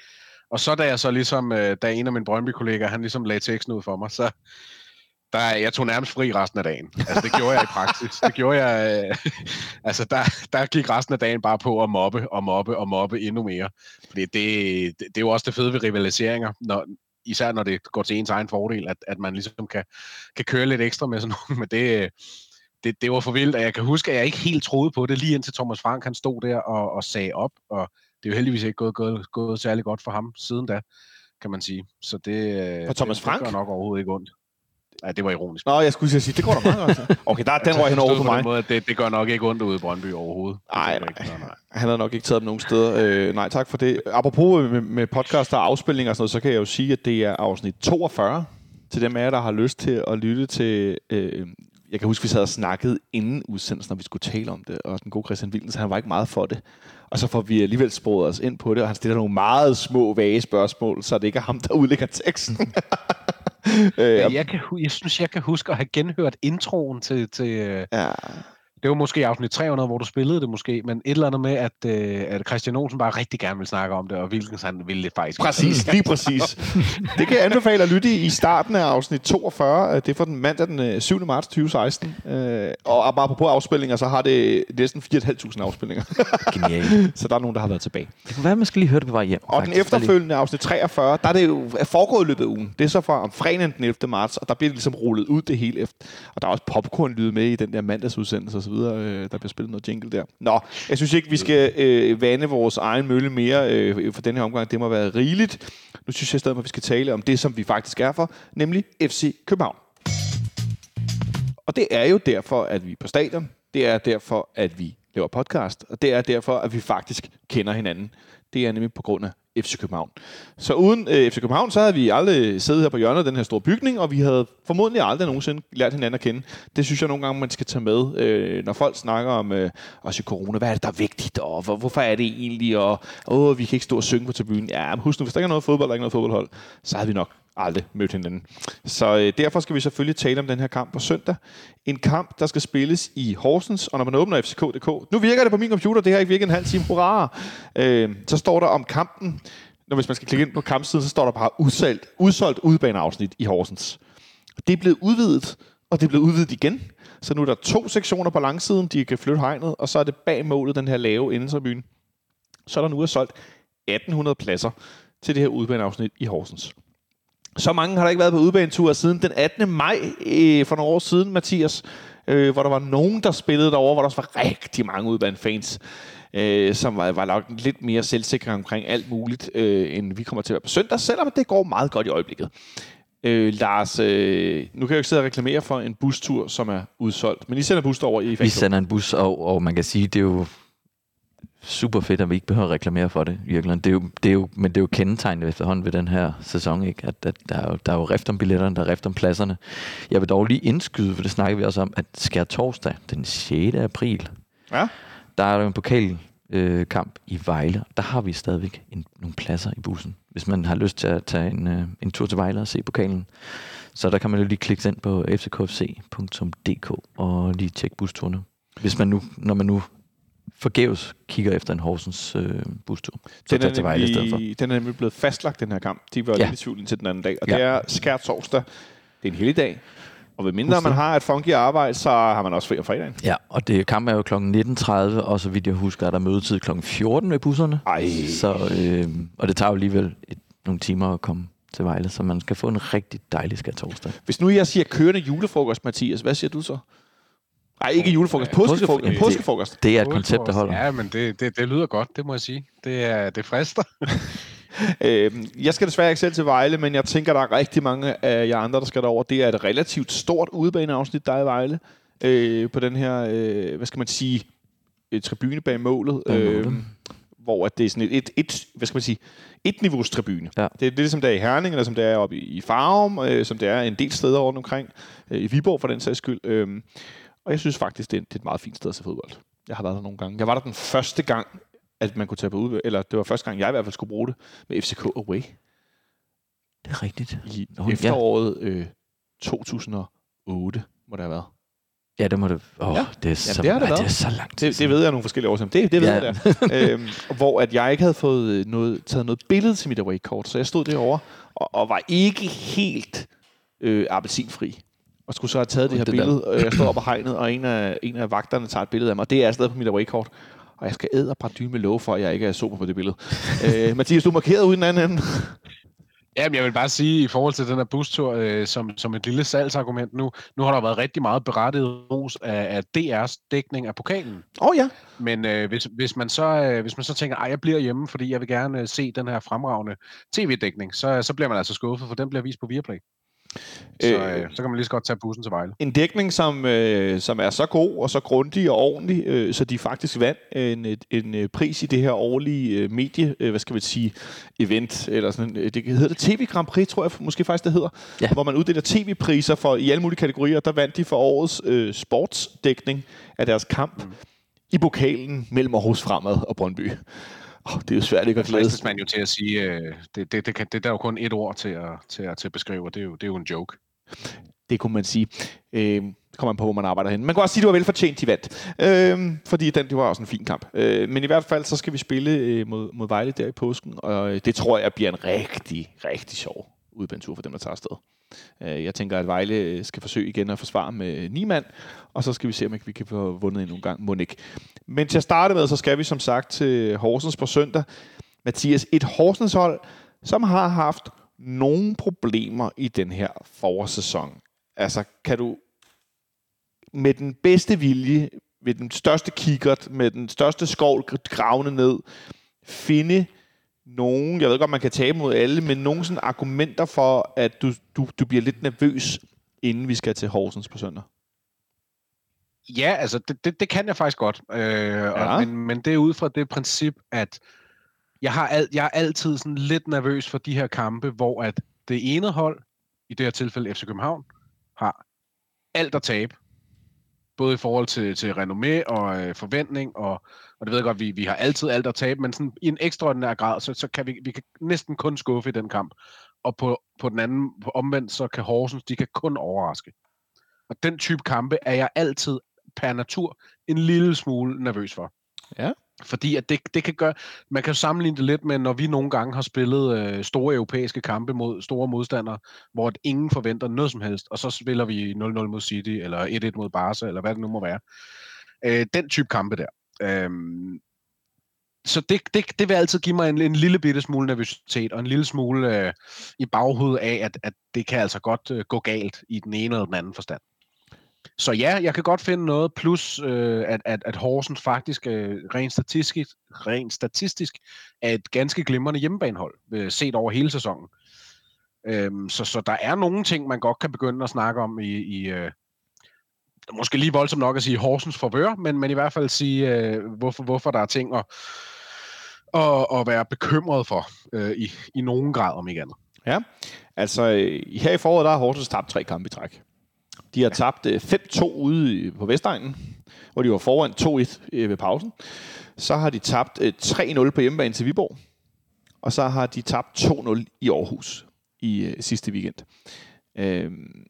Speaker 4: Og så da jeg så ligesom, øh, da en af mine Brøndby-kollegaer, han ligesom lagde teksten ud for mig, så der, jeg tog nærmest fri resten af dagen. Altså, det gjorde jeg i praksis. Det gjorde jeg, øh, altså, der, der gik resten af dagen bare på at mobbe og mobbe og mobbe endnu mere. Fordi det, det, det er jo også det fede ved rivaliseringer, når, især når det går til ens egen fordel, at, at man ligesom kan, kan køre lidt ekstra med sådan noget. Men det, det, det var for vildt, og jeg kan huske, at jeg ikke helt troede på det, lige indtil Thomas Frank han stod der og, og sagde op, og det er jo heldigvis ikke gået, gået, gået særlig godt for ham siden da, kan man sige. Så det,
Speaker 2: For Thomas
Speaker 4: det,
Speaker 2: Frank?
Speaker 4: det gør nok overhovedet ikke ondt. Ja, det var ironisk.
Speaker 2: Nå, jeg skulle sige, det går da meget godt. Okay, der, den røg hen over på mig.
Speaker 4: den måde, det, det gør nok ikke ondt ude i Brøndby overhovedet. Det
Speaker 2: Nej,
Speaker 4: nej.
Speaker 2: Han havde nok ikke taget dem nogen steder. Øh, nej, tak for det. Apropos med, med podcast og afspilninger og sådan noget, så kan jeg jo sige, at det er afsnit 42 til dem af jer, der har lyst til at lytte til... Øh, jeg kan huske, vi sad og snakkede inden udsendelsen, når vi skulle tale om det, og den gode Christian Wildens, han var ikke meget for det. Og så får vi alligevel sporet os ind på det, og han stiller nogle meget små, vage spørgsmål, så det ikke er ham, der udlægger teksten. øh,
Speaker 4: jeg, kan, jeg synes, jeg kan huske at have genhørt introen til... til øh,
Speaker 2: ja,
Speaker 4: det var måske afsnit 300, hvor du spillede det måske, men et eller andet med, at, øh, at Christian Olsen bare rigtig gerne vil snakke om det, og Wilkens han ville det faktisk.
Speaker 2: Præcis, lige præcis. Det kan jeg anbefale at lytte i i starten af afsnit 42. Det er fra den mandag den øh, 7. marts 2016. Øh, Og apropos afspillinger, så har det næsten 4.500 afspillinger.
Speaker 3: Genialt.
Speaker 2: så der er nogen, der har været tilbage.
Speaker 3: Det kunne være, man skal lige høre det på vej hjem.
Speaker 2: Og den
Speaker 3: faktisk. Lige-
Speaker 2: efterfølgende afsnit 43, der er det jo er foregået i løbet af ugen. Det er så fra om fredagen den 11. marts, og der bliver det ligesom rullet ud det hele efter. Og der er også popcorn-lyd med i den der mandagsudsendelse osv. Øh, der bliver spillet noget jingle der. Nå, jeg synes ikke, vi skal øh, vande vores egen mølle mere øh, for den her omgang. Det må være rigeligt. Nu synes jeg stadig, at vi skal tale om det, som vi faktisk er for, nemlig FC København. Og det er jo derfor, at vi er på stadion. Det er derfor, at vi laver podcast. Og det er derfor, at vi faktisk kender hinanden. Det er nemlig på grund af FC København. Så uden øh, FC København, så havde vi aldrig siddet her på hjørnet af den her store bygning, og vi havde formodentlig aldrig nogensinde lært hinanden at kende. Det synes jeg nogle gange, man skal tage med, øh, når folk snakker om øh, også i corona. Hvad er det, der er vigtigt, og hvor, hvorfor er det egentlig, og åh, vi kan ikke stå og synge på tribunen. Ja, men husk nu, hvis der ikke er noget fodbold, der er ikke noget fodboldhold, så havde vi nok aldrig mødt hinanden. Så øh, derfor skal vi selvfølgelig tale om den her kamp på søndag. En kamp, der skal spilles i Horsens, og når man åbner fck.dk, nu virker det på min computer, det har ikke virket en halv time, hurra! Øh, så står der om kampen, når hvis man skal klikke ind på kampsiden, så står der bare udsolgt, udsolgt udbaneafsnit i Horsens. Det er blevet udvidet, og det er blevet udvidet igen. Så nu er der to sektioner på langsiden, de kan flytte hegnet, og så er det bag målet, den her lave indentribune. Så er der nu er solgt 1800 pladser til det her udbaneafsnit i Horsens. Så mange har der ikke været på udbanetur siden den 18. maj øh, for nogle år siden, Mathias, øh, hvor der var nogen, der spillede derovre, hvor der også var rigtig mange udbanefans, øh, som var, var nok lidt mere selvsikre omkring alt muligt, øh, end vi kommer til at være på søndag, selvom det går meget godt i øjeblikket. Øh, Lars, øh, nu kan jeg jo ikke sidde og reklamere for en bustur, som er udsolgt, men I sender bus over i
Speaker 3: Vi sender en bus, og, og man kan sige, det er jo super fedt, at vi ikke behøver at reklamere for det. Virkelig. Det er jo, det er jo, men det er jo kendetegnet efterhånden ved den her sæson, ikke? At, at der, er jo, der er jo rift om billetterne, der er rift om pladserne. Jeg vil dog lige indskyde, for det snakker vi også om, at skær torsdag den 6. april,
Speaker 2: Ja.
Speaker 3: der er der en pokalkamp øh, kamp i Vejle. Der har vi stadigvæk en, nogle pladser i bussen. Hvis man har lyst til at tage en, øh, en tur til Vejle og se pokalen. Så der kan man jo lige klikke ind på fckfc.dk og lige tjekke busturene. Hvis man nu, når man nu forgæves kigger efter en Horsens øh, bustur, så
Speaker 2: Den er,
Speaker 3: til Vejle i stedet for.
Speaker 2: nemlig, den er nemlig blevet fastlagt, den her kamp. De var ja. Lidt i tvivl indtil den anden dag. Og
Speaker 3: Ja.
Speaker 2: det er skær torsdag. Det er en helig dag. Og ved mindre man har et funky arbejde, så har man også fri om fredagen.
Speaker 3: Ja, og det kamp er jo kl. 19.30, og så vidt jeg husker, er der mødetid kl. 14 ved busserne.
Speaker 2: Ej.
Speaker 3: Så, øh, og det tager jo alligevel et, nogle timer at komme til Vejle, så man skal få en rigtig dejlig skær torsdag.
Speaker 2: Hvis nu jeg siger kørende julefrokost, Mathias, hvad siger du så? Nej, ikke julefrokost. Påskefrokost.
Speaker 3: Det-
Speaker 2: Påskefrokost.
Speaker 3: Det er et koncept, der holder.
Speaker 4: Ja, men det, det, det lyder godt, det må jeg sige. Det, er, det frister.
Speaker 2: Øh, jeg skal desværre ikke selv til Vejle, men jeg tænker, der er rigtig mange af jer andre, der skal derover. Det er et relativt stort udebaneafsnit, der er i Vejle. Øh, på den her, øh, hvad skal man sige, et tribune bag målet.
Speaker 3: Bag målet.
Speaker 2: Øh, hvor at det er sådan et, et, et, hvad skal man sige, et niveaus tribune.
Speaker 3: Ja.
Speaker 2: Det er det, ligesom det er i Herning, eller som det er oppe i, i Farum, øh, som det er en del steder rundt omkring. Øh, I Viborg for den sags skyld. Øh, og jeg synes faktisk, det er, det er et meget fint sted at se fodbold. Jeg har været der nogle gange. Jeg var der den første gang, at man kunne tage på ud, eller det var første gang, jeg i hvert fald skulle bruge det, med FCK Away
Speaker 3: Det er rigtigt.
Speaker 2: i
Speaker 3: Nå, ja.
Speaker 2: efteråret øh, 2008, må det have været.
Speaker 3: Ja, det må det. Åh,
Speaker 2: Ja.
Speaker 3: ja. det, er så,
Speaker 2: det har det
Speaker 3: det
Speaker 2: været.
Speaker 3: er så langt.
Speaker 2: Det, det ved jeg nogle forskellige årsager. Det, det ved
Speaker 3: Ja.
Speaker 2: ja. jeg da. øhm, hvor at jeg ikke havde fået øh, noget, taget noget billede til mit away-kort, så jeg stod derovre og, og var ikke helt øh, appelsinfri. Og skulle så have taget det her
Speaker 3: Det
Speaker 2: det
Speaker 3: der.
Speaker 2: billede. Og jeg stod op på hegnet, og en af, en af vagterne tager et billede af mig. Det er stadig på mit away-kort. Og jeg skal æde og dyme med love for, at jeg ikke er super på det billede. øh, Mathias, du er markeret uden anden ende.
Speaker 4: Jamen, jeg vil bare sige, i forhold til den her bustur, øh, som, som et lille salgsargument nu, nu har der været rigtig meget berettiget ros af, af DR's dækning af pokalen.
Speaker 2: Åh oh, ja.
Speaker 4: Men øh, hvis, hvis, man så, øh, hvis man så tænker, at jeg bliver hjemme, fordi jeg vil gerne øh, se den her fremragende tv-dækning, så, så bliver man altså skuffet, for den bliver vist på Viaplay. Så, øh, øh, så kan man lige så godt tage bussen til Vejle.
Speaker 2: En dækning, som, øh, som er så god og så grundig og ordentlig, øh, så de faktisk vandt en, en, en øh, pris i det her årlige øh, medie, øh, hvad skal man sige, event, eller sådan, øh, det hedder det TV Grand Prix, tror jeg måske faktisk det hedder, ja. hvor man uddeler tv-priser for i alle mulige kategorier, der vandt de for årets øh, sportsdækning af deres kamp mm. i pokalen mellem Aarhus Fremad og Brøndby. Oh, det er jo svært ikke at glæde
Speaker 4: sig. man jo til at sige, øh, det, det, det, kan, det der er jo kun et ord til at, til at, til at beskrive, og det er, jo, det er jo en joke.
Speaker 2: Det kunne man sige. Øh, kommer man på, hvor man arbejder hen. Man kan også sige, at det var velfortjent, de vandt. Øh, fordi den, det var også en fin kamp. Øh, men i hvert fald, så skal vi spille øh, mod, mod Vejle der i påsken, og øh, det tror jeg bliver en rigtig, rigtig sjov udbanetur for dem, der tager afsted. Øh, jeg tænker, at Vejle øh, skal forsøge igen at forsvare med øh, ni mand, og så skal vi se, om vi kan få vundet endnu en gang. Monik. Men til at starte med, så skal vi som sagt til Horsens på søndag. Mathias, et Horsens hold, som har haft nogle problemer i den her forårssæson. Altså, kan du med den bedste vilje, med den største kikkert, med den største skovl gravende ned, finde nogen, jeg ved godt, man kan tabe mod alle, men nogle sådan argumenter for, at du, du, du bliver lidt nervøs, inden vi skal til Horsens på søndag?
Speaker 4: Ja, altså det, det, det kan jeg faktisk godt. Øh, ja. og, men, men det er ud fra det princip, at jeg, har al, jeg er altid sådan lidt nervøs for de her kampe, hvor at det ene hold, i det her tilfælde FC København, har alt at tabe. Både i forhold til, til renommé og øh, forventning, og, og det ved jeg godt, vi, vi har altid alt at tabe, men sådan i en ekstraordinær grad, så, så kan vi, vi kan næsten kun skuffe i den kamp. Og på, på den anden, på omvendt, så kan Horsens, de kan kun overraske. Og den type kampe er jeg altid per natur en lille smule nervøs for.
Speaker 2: Ja.
Speaker 4: Fordi at det, det kan gøre, man kan sammenligne det lidt med, når vi nogle gange har spillet øh, store europæiske kampe mod store modstandere, hvor ingen forventer noget som helst, og så spiller vi 0-0 mod City, eller 1-1 mod Barca, eller hvad det nu må være. Øh, den type kampe der. Øhm, så det, det, det vil altid give mig en, en lille bitte smule nervøsitet, og en lille smule øh, i baghovedet af, at, at det kan altså godt øh, gå galt i den ene eller den anden forstand. Så ja, jeg kan godt finde noget, plus øh, at, at, at Horsens faktisk øh, rent, statistisk, rent statistisk er et ganske glimrende hjemmebanehold, øh, set over hele sæsonen. Øhm, så, så der er nogle ting, man godt kan begynde at snakke om i, i øh, måske lige voldsomt nok at sige Horsens forvør, men, men i hvert fald sige, øh, hvorfor, hvorfor der er ting at, at, at være bekymret for øh, i, i nogen grad, om ikke andet.
Speaker 2: Ja, altså her i foråret, der har Horsens tabt tre kampe i træk. De har tabt 5-2 øh, ude på Vestegnen, hvor de var foran 2-1 øh, ved pausen. Så har de tabt 3-0 øh, på hjemmebane til Viborg. Og så har de tabt 2-0 i Aarhus i sidste weekend. Øhm,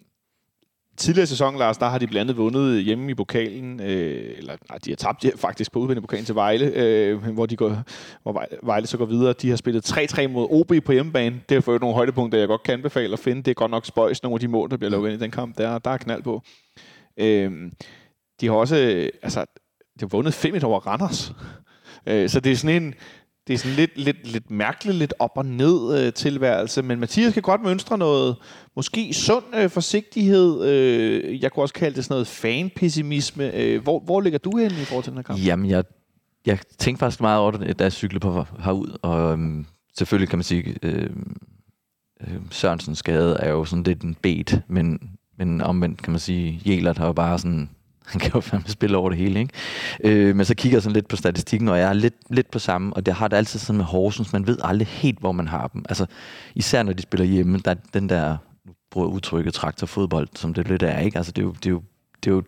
Speaker 2: tidligere sæson, Lars, der har de blandt andet vundet hjemme i pokalen, øh, eller nej, de har tabt faktisk på udvendig pokalen til Vejle, øh, hvor, de går, hvor Vejle så går videre. De har spillet 3-3 mod OB på hjemmebane. Det har fået nogle højdepunkter, jeg godt kan anbefale at finde. Det er godt nok spøjs, nogle af de mål, der bliver lukket ind i den kamp. Der, der er knald på. Øh, de har også, øh, altså, de har vundet 5 over Randers. Øh, så det er sådan en, det er sådan lidt, lidt, lidt mærkeligt, lidt op og ned øh, tilværelse, men Mathias kan godt mønstre noget, måske sund øh, forsigtighed, øh, jeg kunne også kalde det sådan noget fanpessimisme. Øh, hvor, hvor ligger du hen i forhold til den her kamp?
Speaker 3: Jamen, jeg, jeg tænkte faktisk meget over det, da jeg cyklede på herud, og øhm, selvfølgelig kan man sige, øh, øh, Sørensens skade er jo sådan lidt en bet, men, men omvendt kan man sige, Jelert har jo bare sådan han kan jo fandme spille over det hele, ikke? Øh, men så kigger jeg sådan lidt på statistikken, og jeg er lidt, lidt på samme, og det har det altid sådan med Horsens, man ved aldrig helt, hvor man har dem. Altså, især når de spiller hjemme, der er den der, nu bruger udtrykket traktorfodbold, som det lidt er, ikke? Altså, det er jo, det er jo det er jo,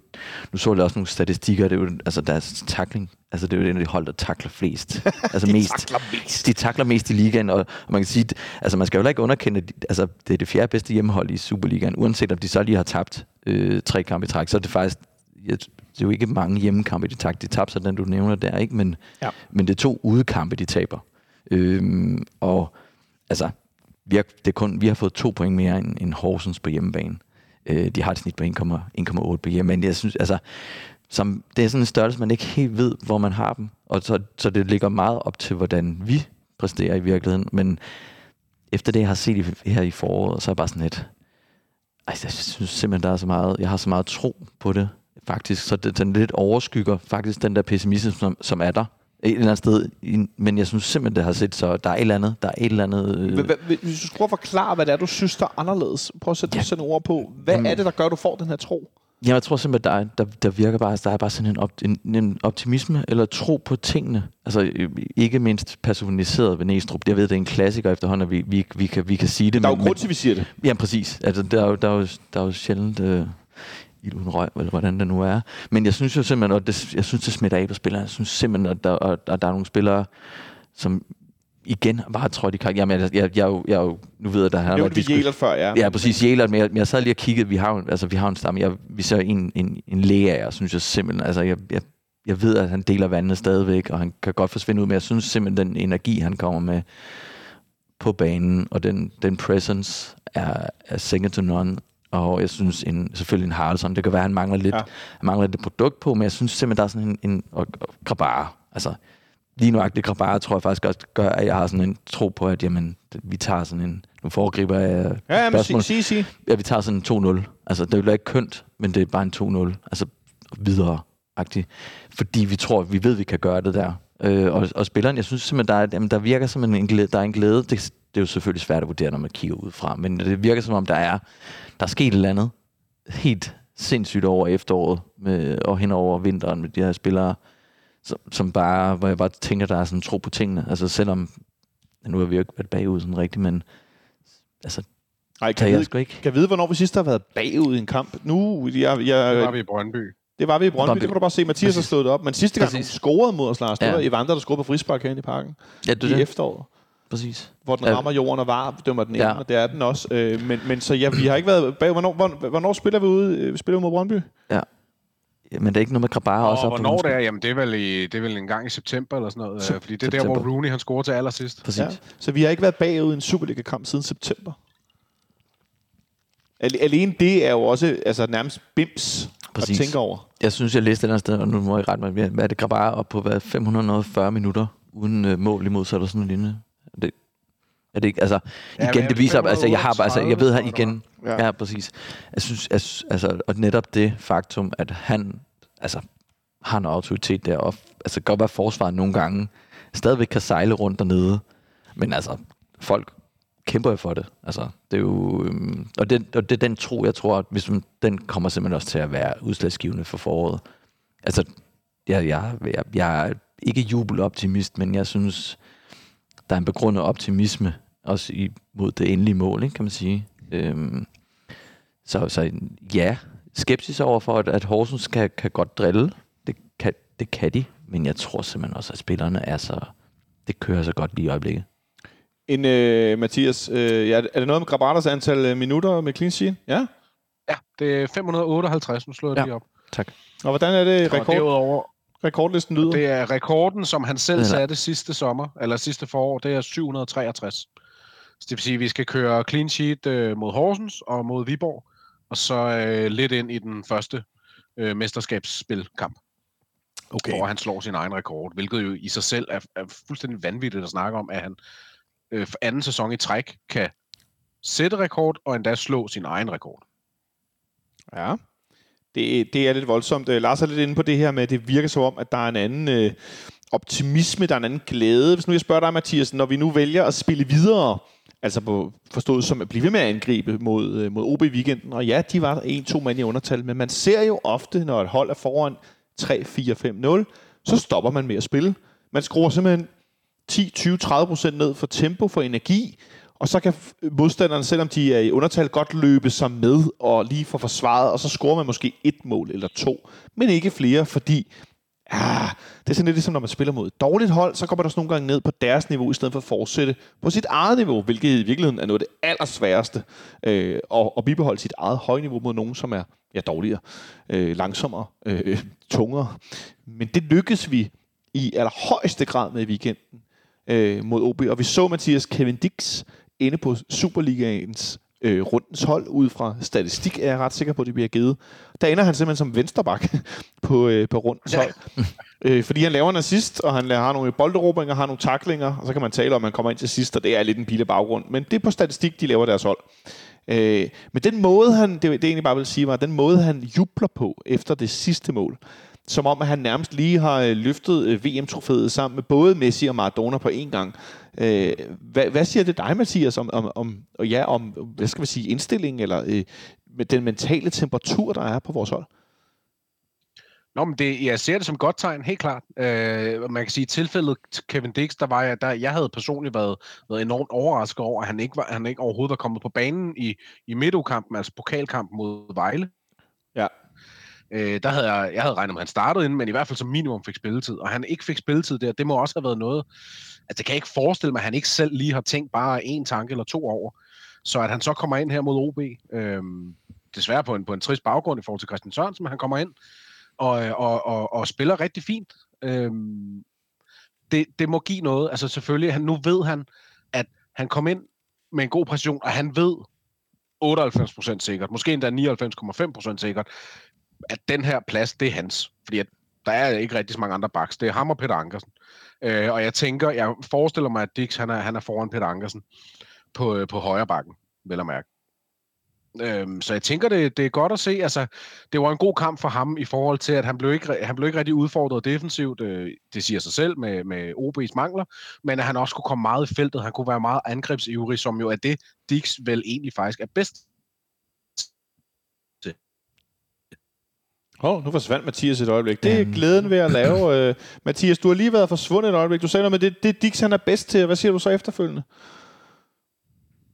Speaker 3: nu så jeg også nogle statistikker, det er jo, altså deres takling, altså det er jo en af de hold, der takler flest. Altså
Speaker 2: de mest, takler mest.
Speaker 3: De takler mest i ligaen, og, og man kan sige, altså man skal jo ikke underkende, altså det er det fjerde bedste hjemmehold i Superligaen, uanset om de så lige har tabt øh, tre kampe i træk, så er det faktisk jeg, det er jo ikke mange hjemmekampe, de tabte. De tabte så den, du nævner der, ikke? Men, ja. men det er to udekampe, de taber. Øhm, og altså, vi har, det er kun, vi har fået to point mere end, end Horsens på hjemmebane. Øh, de har et snit på 1,8 på hjemmebane. Jeg synes, altså, som, det er sådan en størrelse, man ikke helt ved, hvor man har dem. Og så, så det ligger meget op til, hvordan vi præsterer i virkeligheden. Men efter det, jeg har set i, her i foråret, så er jeg bare sådan lidt... Ej, jeg synes simpelthen, der er så meget... Jeg har så meget tro på det, faktisk. Så det, den lidt overskygger faktisk den der pessimisme, som, som er der et eller andet sted. Men jeg synes simpelthen, det har set så... Der er et eller andet... Der er et eller andet... Øh,
Speaker 2: Hvis du skulle prøve at forklare, hvad det er, du synes, der er anderledes. Prøv at sætte
Speaker 3: Ja.
Speaker 2: sådan ord på. Hvad
Speaker 3: Jamen-
Speaker 2: er det, der gør, du får den her tro?
Speaker 3: Ja, jeg tror simpelthen, der, er, der, der virker bare, der er bare sådan en, op, en, en optimisme eller tro på tingene. Altså øh, ikke mindst personaliseret ved Næstrup. Jeg ved, det er en klassiker efterhånden, at vi, vi, vi, kan, vi kan sige det.
Speaker 2: Der er jo grund til, vi siger det.
Speaker 3: Ja, præcis. Altså, der, er jo, der, er jo, der er jo sjældent øh, ild uden røg, eller hvordan det nu er. Men jeg synes jo simpelthen, at det, jeg synes, det smitter af på spillerne. Jeg synes simpelthen, at der, at, at der er nogle spillere, som igen bare har trådt i karakter. Jamen, jeg, jeg, jeg, jeg jo, nu ved jeg, der har været diskus-
Speaker 2: Jælert før, ja.
Speaker 3: Ja, præcis. Jælert, men jeg, jeg sad lige og kiggede. Vi har jo, altså, vi har en stamme. Jeg, vi ser en, en, en læge af jer, synes jeg simpelthen. Altså, jeg, jeg, jeg ved, at han deler vandet stadigvæk, og han kan godt forsvinde ud, men jeg synes simpelthen, den energi, han kommer med på banen, og den, den presence er, er second to none. Og jeg synes en, selvfølgelig en Haraldsson, det kan være, at han mangler lidt,
Speaker 2: Ja.
Speaker 3: han mangler lidt produkt på, men jeg synes simpelthen, der er sådan en, en og, og Grabara, altså lige nuagtigt Grabara, tror jeg faktisk også gør, at jeg har sådan en tro på, at jamen, vi tager sådan en, nu foregriber jeg
Speaker 2: Ja, ja men sig, sig, sig.
Speaker 3: Ja, vi tager sådan en 2-0. Altså, det er jo ikke kønt, men det er bare en 2-0. Altså, videre -agtigt. Fordi vi tror, vi ved, vi kan gøre det der. Øh, og, og spilleren, jeg synes simpelthen, der, er, jamen, der virker som en glæde. Der er en glæde. Det, det er jo selvfølgelig svært at vurdere, når man kigger udefra. Men det virker som om, der er, der er sket et eller andet helt sindssygt over efteråret med, og hen over vinteren med de her spillere, som, som bare, hvor jeg bare tænker, der er sådan en tro på tingene. Altså selvom, nu har vi jo ikke været bagud sådan rigtigt, men altså,
Speaker 2: Ej,
Speaker 3: kan jeg
Speaker 2: vide,
Speaker 3: ikke.
Speaker 2: kan jeg vide, hvornår vi sidst har været bagud i en kamp? Nu, jeg, jeg,
Speaker 4: Det var vi i Brøndby.
Speaker 2: det var vi i Brøndby.
Speaker 3: Brøndby.
Speaker 2: Det kan du bare se. Mathias har
Speaker 3: Præcis.
Speaker 2: slået det op. Men sidste gang, hun
Speaker 3: Præcis.
Speaker 2: scorede mod os, Lars, det
Speaker 3: Ja.
Speaker 2: var Evander, der scorede på frispark herinde i parken.
Speaker 3: Ja, det,
Speaker 2: I
Speaker 3: er det.
Speaker 2: efteråret.
Speaker 3: Præcis.
Speaker 2: Hvor den rammer jorden og var, dømmer den
Speaker 3: Ja.
Speaker 2: ind, og det er den også. Øh, men, men så ja, vi har ikke været bag. Hvornår, hvornår, hvornår spiller vi ude? øh, Vi spiller mod Brøndby?
Speaker 3: Ja, men det er ikke noget med Grabara også.
Speaker 4: Og
Speaker 3: op
Speaker 4: hvornår det er, jamen det er vel, i, det er vel en gang i september eller sådan noget.
Speaker 2: Sep-
Speaker 4: øh, fordi det er der, hvor
Speaker 3: september.
Speaker 4: Rooney han scorer til allersidst.
Speaker 3: Præcis.
Speaker 2: Ja. Så vi har ikke været bagud i en Superliga-kamp siden september. Al- Alene det er jo også altså, nærmest bims
Speaker 3: Præcis.
Speaker 2: at tænke over.
Speaker 3: Jeg synes, jeg læste et eller andet sted, og nu må jeg rette mig, hvad er det Grabara op på hvad, 540 minutter uden øh, mål imod sig, eller sådan noget lignende. Er det, ikke, altså,
Speaker 4: Ja,
Speaker 3: igen, det viser, altså, jeg har altså, jeg ved, han
Speaker 4: 538,
Speaker 3: igen,
Speaker 2: Ja.
Speaker 3: ja, præcis. Jeg synes, jeg, altså, og netop det faktum, at han, altså, har en autoritet der, og altså, godt være forsvaret nogle gange, stadigvæk kan sejle rundt dernede, men altså, folk kæmper jo for det. Altså, det er jo, øhm, og, det, og det er den tro, jeg tror, at hvis man, den kommer simpelthen også til at være udslagsgivende for foråret. Altså, jeg, jeg, jeg, jeg er ikke jubeloptimist, men jeg synes, der er en begrundet optimisme også i, mod det endelige mål, ikke, kan man sige. Øhm, så, så ja, skepsis over for, at, at Horsens kan, kan godt drille. Det kan, det kan de, men jeg tror simpelthen også, at spillerne er så... Det kører så godt lige i øjeblikket.
Speaker 2: En, øh, Mathias, øh, ja, er det noget med Grabatas antal øh, minutter med clean sheet? Ja.
Speaker 4: Ja, det er 558, nu slår jeg
Speaker 3: Ja.
Speaker 4: lige op.
Speaker 3: Tak.
Speaker 2: Og hvordan er det,
Speaker 4: Og
Speaker 2: rekord,
Speaker 4: derudover,
Speaker 2: rekordlisten lyder?
Speaker 4: det er rekorden, som han selv satte sidste sommer, eller sidste forår, det er 763. Så det vil sige, at vi skal køre clean sheet øh, mod Horsens og mod Viborg, og så øh, lidt ind i den første øh, mesterskabsspilkamp, okay. hvor han slår sin egen rekord, hvilket jo i sig selv er, er fuldstændig vanvittigt at snakke om, at han øh, for anden sæson i træk kan sætte rekord og endda slå sin egen rekord.
Speaker 2: Ja. Det, det er lidt voldsomt. Øh, Lars er lidt inde på det her med, at det virker som om, at der er en anden øh, optimisme, der er en anden glæde. Hvis nu jeg spørger dig, Mathias, når vi nu vælger at spille videre, altså på, forstået som at blive ved med at angribe mod, øh, mod OB i weekenden, og ja, de var en-to mand i undertal, men man ser jo ofte, når et hold er foran 3-4-5-0, så stopper man med at spille. Man skruer simpelthen 10, 20, 30 procent ned for tempo, for energi, og så kan modstanderen, modstanderne, selvom de er i undertal, godt løbe sig med og lige få forsvaret, og så scorer man måske et mål eller to, men ikke flere, fordi ah, det er sådan lidt ligesom, når man spiller mod et dårligt hold, så kommer der også nogle gange ned på deres niveau, i stedet for at fortsætte på sit eget niveau, hvilket i virkeligheden er noget af det allersværeste, øh, at, at bibeholde sit eget høje niveau mod nogen, som er ja, dårligere, øh, langsommere, øh, tungere. Men det lykkes vi i allerhøjeste grad med i weekenden øh, mod OB. Og vi så Mathias Kevin Dix inde på Superligaens øh, rundens hold ud fra statistik, er jeg ret sikker på, at det bliver givet. Der ender han simpelthen som vensterbak på, øh, på rundens hold. Øh, fordi han laver en assist, og han har nogle bolderobringer, har nogle taklinger, og så kan man tale om, at han kommer ind til sidst, og det er lidt en pile baggrund. Men det er på statistik, de laver deres hold. Øh, men den måde, han, det, det egentlig bare vil sige, var, den måde, han jubler på efter det sidste mål, som om, at han nærmest lige har øh, løftet øh, VM-trofæet sammen med både Messi og Maradona på én gang. Øh, hvad, hvad siger det dig, Mathias, om, om, om, og ja, om hvad skal man sige, indstilling eller øh, med den mentale temperatur, der er på vores hold?
Speaker 4: Nå, men det, jeg ser det som godt tegn, helt klart. Øh, man kan sige, i tilfældet Kevin Dix, der var jeg, der, jeg havde personligt været, været enormt overrasket over, at han ikke, var, han ikke overhovedet var kommet på banen i, i midtukampen, altså pokalkampen mod Vejle. Øh, der havde jeg, jeg havde regnet med, at han startede inden, men i hvert fald som minimum fik spilletid. Og han ikke fik spilletid der, det må også have været noget. Altså, det kan jeg ikke forestille mig, at han ikke selv lige har tænkt bare en tanke eller to over. Så at han så kommer ind her mod OB, øh, desværre på en, på en trist baggrund i forhold til Christian Sørensen, men han kommer ind og, og, og, og spiller rigtig fint. Øh, det, det må give noget. Altså selvfølgelig, han, nu ved han, at han kom ind med en god præcision, og han ved 98% sikkert, måske endda 99,5% sikkert, at den her plads, det er hans. Fordi at der er ikke rigtig så mange andre baks. Det er ham og Peter Ankersen. Øh, og jeg tænker, jeg forestiller mig, at Dix, han er, han er foran Peter Ankersen på, øh, på højre bakken, vel at mærke. Øhm, så jeg tænker, det, det er godt at se. Altså, det var en god kamp for ham i forhold til, at han blev ikke, han blev ikke rigtig udfordret defensivt. Øh, det siger sig selv med, med OB's mangler. Men at han også kunne komme meget i feltet. Han kunne være meget angrebsivrig, som jo er det, Dix vel egentlig faktisk er bedst
Speaker 2: Åh, oh, nu forsvandt Mathias et øjeblik. Det er glæden ved at lave. Uh, Mathias, du har lige været forsvundet et øjeblik. Du sagde noget med, det, det Dix han er bedst til. Hvad siger du så efterfølgende?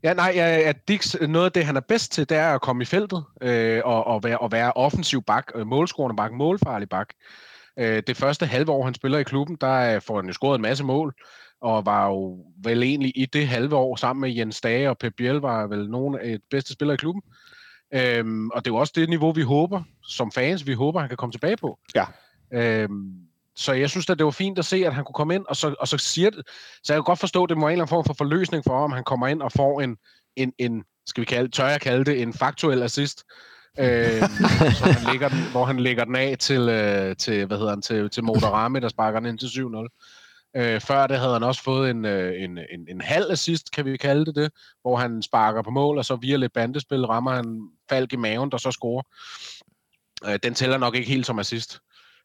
Speaker 4: Ja, nej, ja, ja, Dix, noget af det, han er bedst til, det er at komme i feltet øh, og, og, være, og være offensiv bak, øh, målscorende bak, målfarlig bak. Øh, det første halve år, han spiller i klubben, der får han jo scoret en masse mål, og var jo vel egentlig i det halve år sammen med Jens Dage og Pep Biel, var vel nogle af de bedste spillere i klubben. Øhm, og det er jo også det niveau, vi håber som fans, vi håber, han kan komme tilbage på.
Speaker 2: Ja.
Speaker 4: Øhm, så jeg synes at det var fint at se, at han kunne komme ind, og så, og så siger det, så jeg kan godt forstå, at det må en eller anden form for forløsning for, om han kommer ind og får en, en, en skal vi kalde, tør jeg kalde det, en faktuel assist, øh, så han lægger den, hvor han lægger den af til, øh, til hvad hedder han, til, til Motorame, der sparker den ind til 7-0. Øh, før det havde han også fået en, øh, en, en, en halv assist, kan vi kalde det det, hvor han sparker på mål, og så via lidt bandespil rammer han Falk i maven, der så scorer. Øh, den tæller nok ikke helt som assist.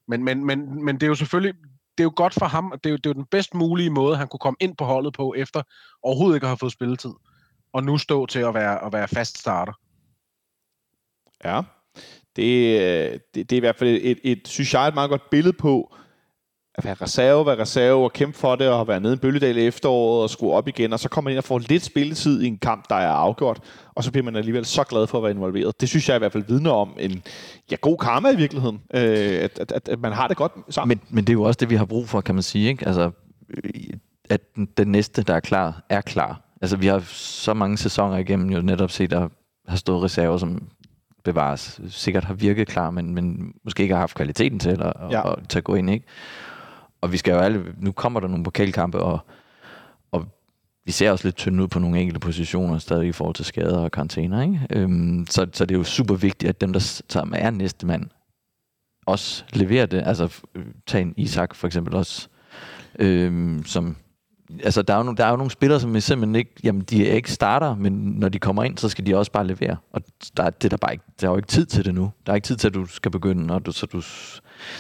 Speaker 4: Men, men, men, men det er jo selvfølgelig det er jo godt for ham, det er jo, det er jo den bedst mulige måde, han kunne komme ind på holdet på, efter overhovedet ikke at have fået spilletid. Og nu stå til at være, at være fast starter.
Speaker 2: Ja, det, øh, det, det er i hvert fald et, et, et, synes jeg, et meget godt billede på, at være reserve, være reserve og kæmpe for det, og være nede i Bølledal i efteråret og skrue op igen, og så kommer man ind og får lidt spilletid i en kamp, der er afgjort, og så bliver man alligevel så glad for at være involveret. Det synes jeg i hvert fald vidner om en ja, god karma i virkeligheden, øh, at, at, at, at man har det godt sammen.
Speaker 3: Men, men det er jo også det, vi har brug for, kan man sige. Ikke? Altså, at den, næste, der er klar, er klar. Altså, vi har så mange sæsoner igennem jo netop set, der har stået reserver, som bevares, sikkert har virket klar, men, men måske ikke har haft kvaliteten til at, ja. at, at tage gå ind, ikke? Og vi skal jo alle, nu kommer der nogle pokalkampe, og, og vi ser også lidt tynde ud på nogle enkelte positioner stadig i forhold til skader og karantæner, ikke? Øhm, så, så det er jo super vigtigt, at dem, der, som er næste mand, også leverer det. Altså, øh, tag en Isak for eksempel også, øhm, som altså, der er, jo nogle, der er jo nogle spillere, som simpelthen ikke, jamen, de er ikke starter, men når de kommer ind, så skal de også bare levere. Og der, det er der, bare ikke, der er jo ikke tid til det nu. Der er ikke tid til, at du skal begynde, og du, så, du,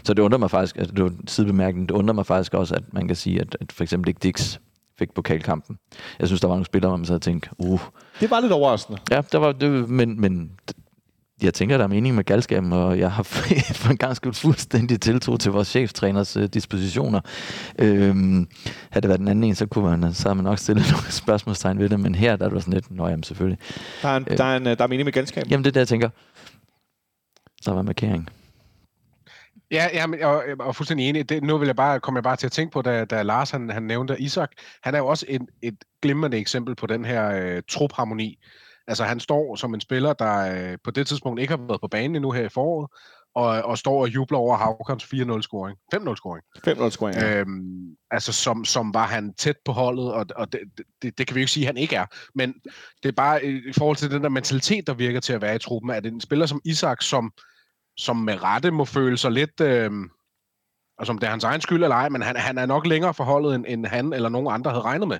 Speaker 3: så det undrer mig faktisk, altså, det var sidebemærkning, det undrer mig faktisk også, at man kan sige, at, at for eksempel ikke Dix fik pokalkampen. Jeg synes, der var nogle spillere, hvor man så havde tænkt, uh.
Speaker 2: Det var lidt overraskende.
Speaker 3: Ja, der var, det, men, men jeg tænker, der er mening med galskaben, og jeg har for en gang skyld fuldstændig tiltro til vores cheftræners uh, dispositioner. Øhm, havde det været den anden en, så kunne man, så havde man nok stillet nogle spørgsmålstegn ved det, men her der er det sådan lidt, nå jamen selvfølgelig.
Speaker 2: Der er, en, øh, der er, en, der er mening med galskaben.
Speaker 3: Jamen det er det, jeg tænker. Der var markering.
Speaker 4: Ja, ja men, og, og fuldstændig enig. Det, nu vil jeg bare, komme jeg bare til at tænke på, da, da Lars han, han nævnte Isak. Han er jo også et, et glimrende eksempel på den her øh, trupharmoni. Altså han står som en spiller, der øh, på det tidspunkt ikke har været på banen endnu her i foråret, og, og står og jubler over Havkons 4-0-scoring. 5-0-scoring.
Speaker 2: 5-0-scoring, ja.
Speaker 4: Øhm, altså, som, som var han tæt på holdet, og, og det, det, det kan vi jo ikke sige, at han ikke er. Men det er bare i, i forhold til den der mentalitet, der virker til at være i truppen, at en spiller som Isak, som, som med rette må føle sig lidt... Øhm, altså om det er hans egen skyld eller ej, men han, han er nok længere forholdet, end, end han eller nogen andre havde regnet med.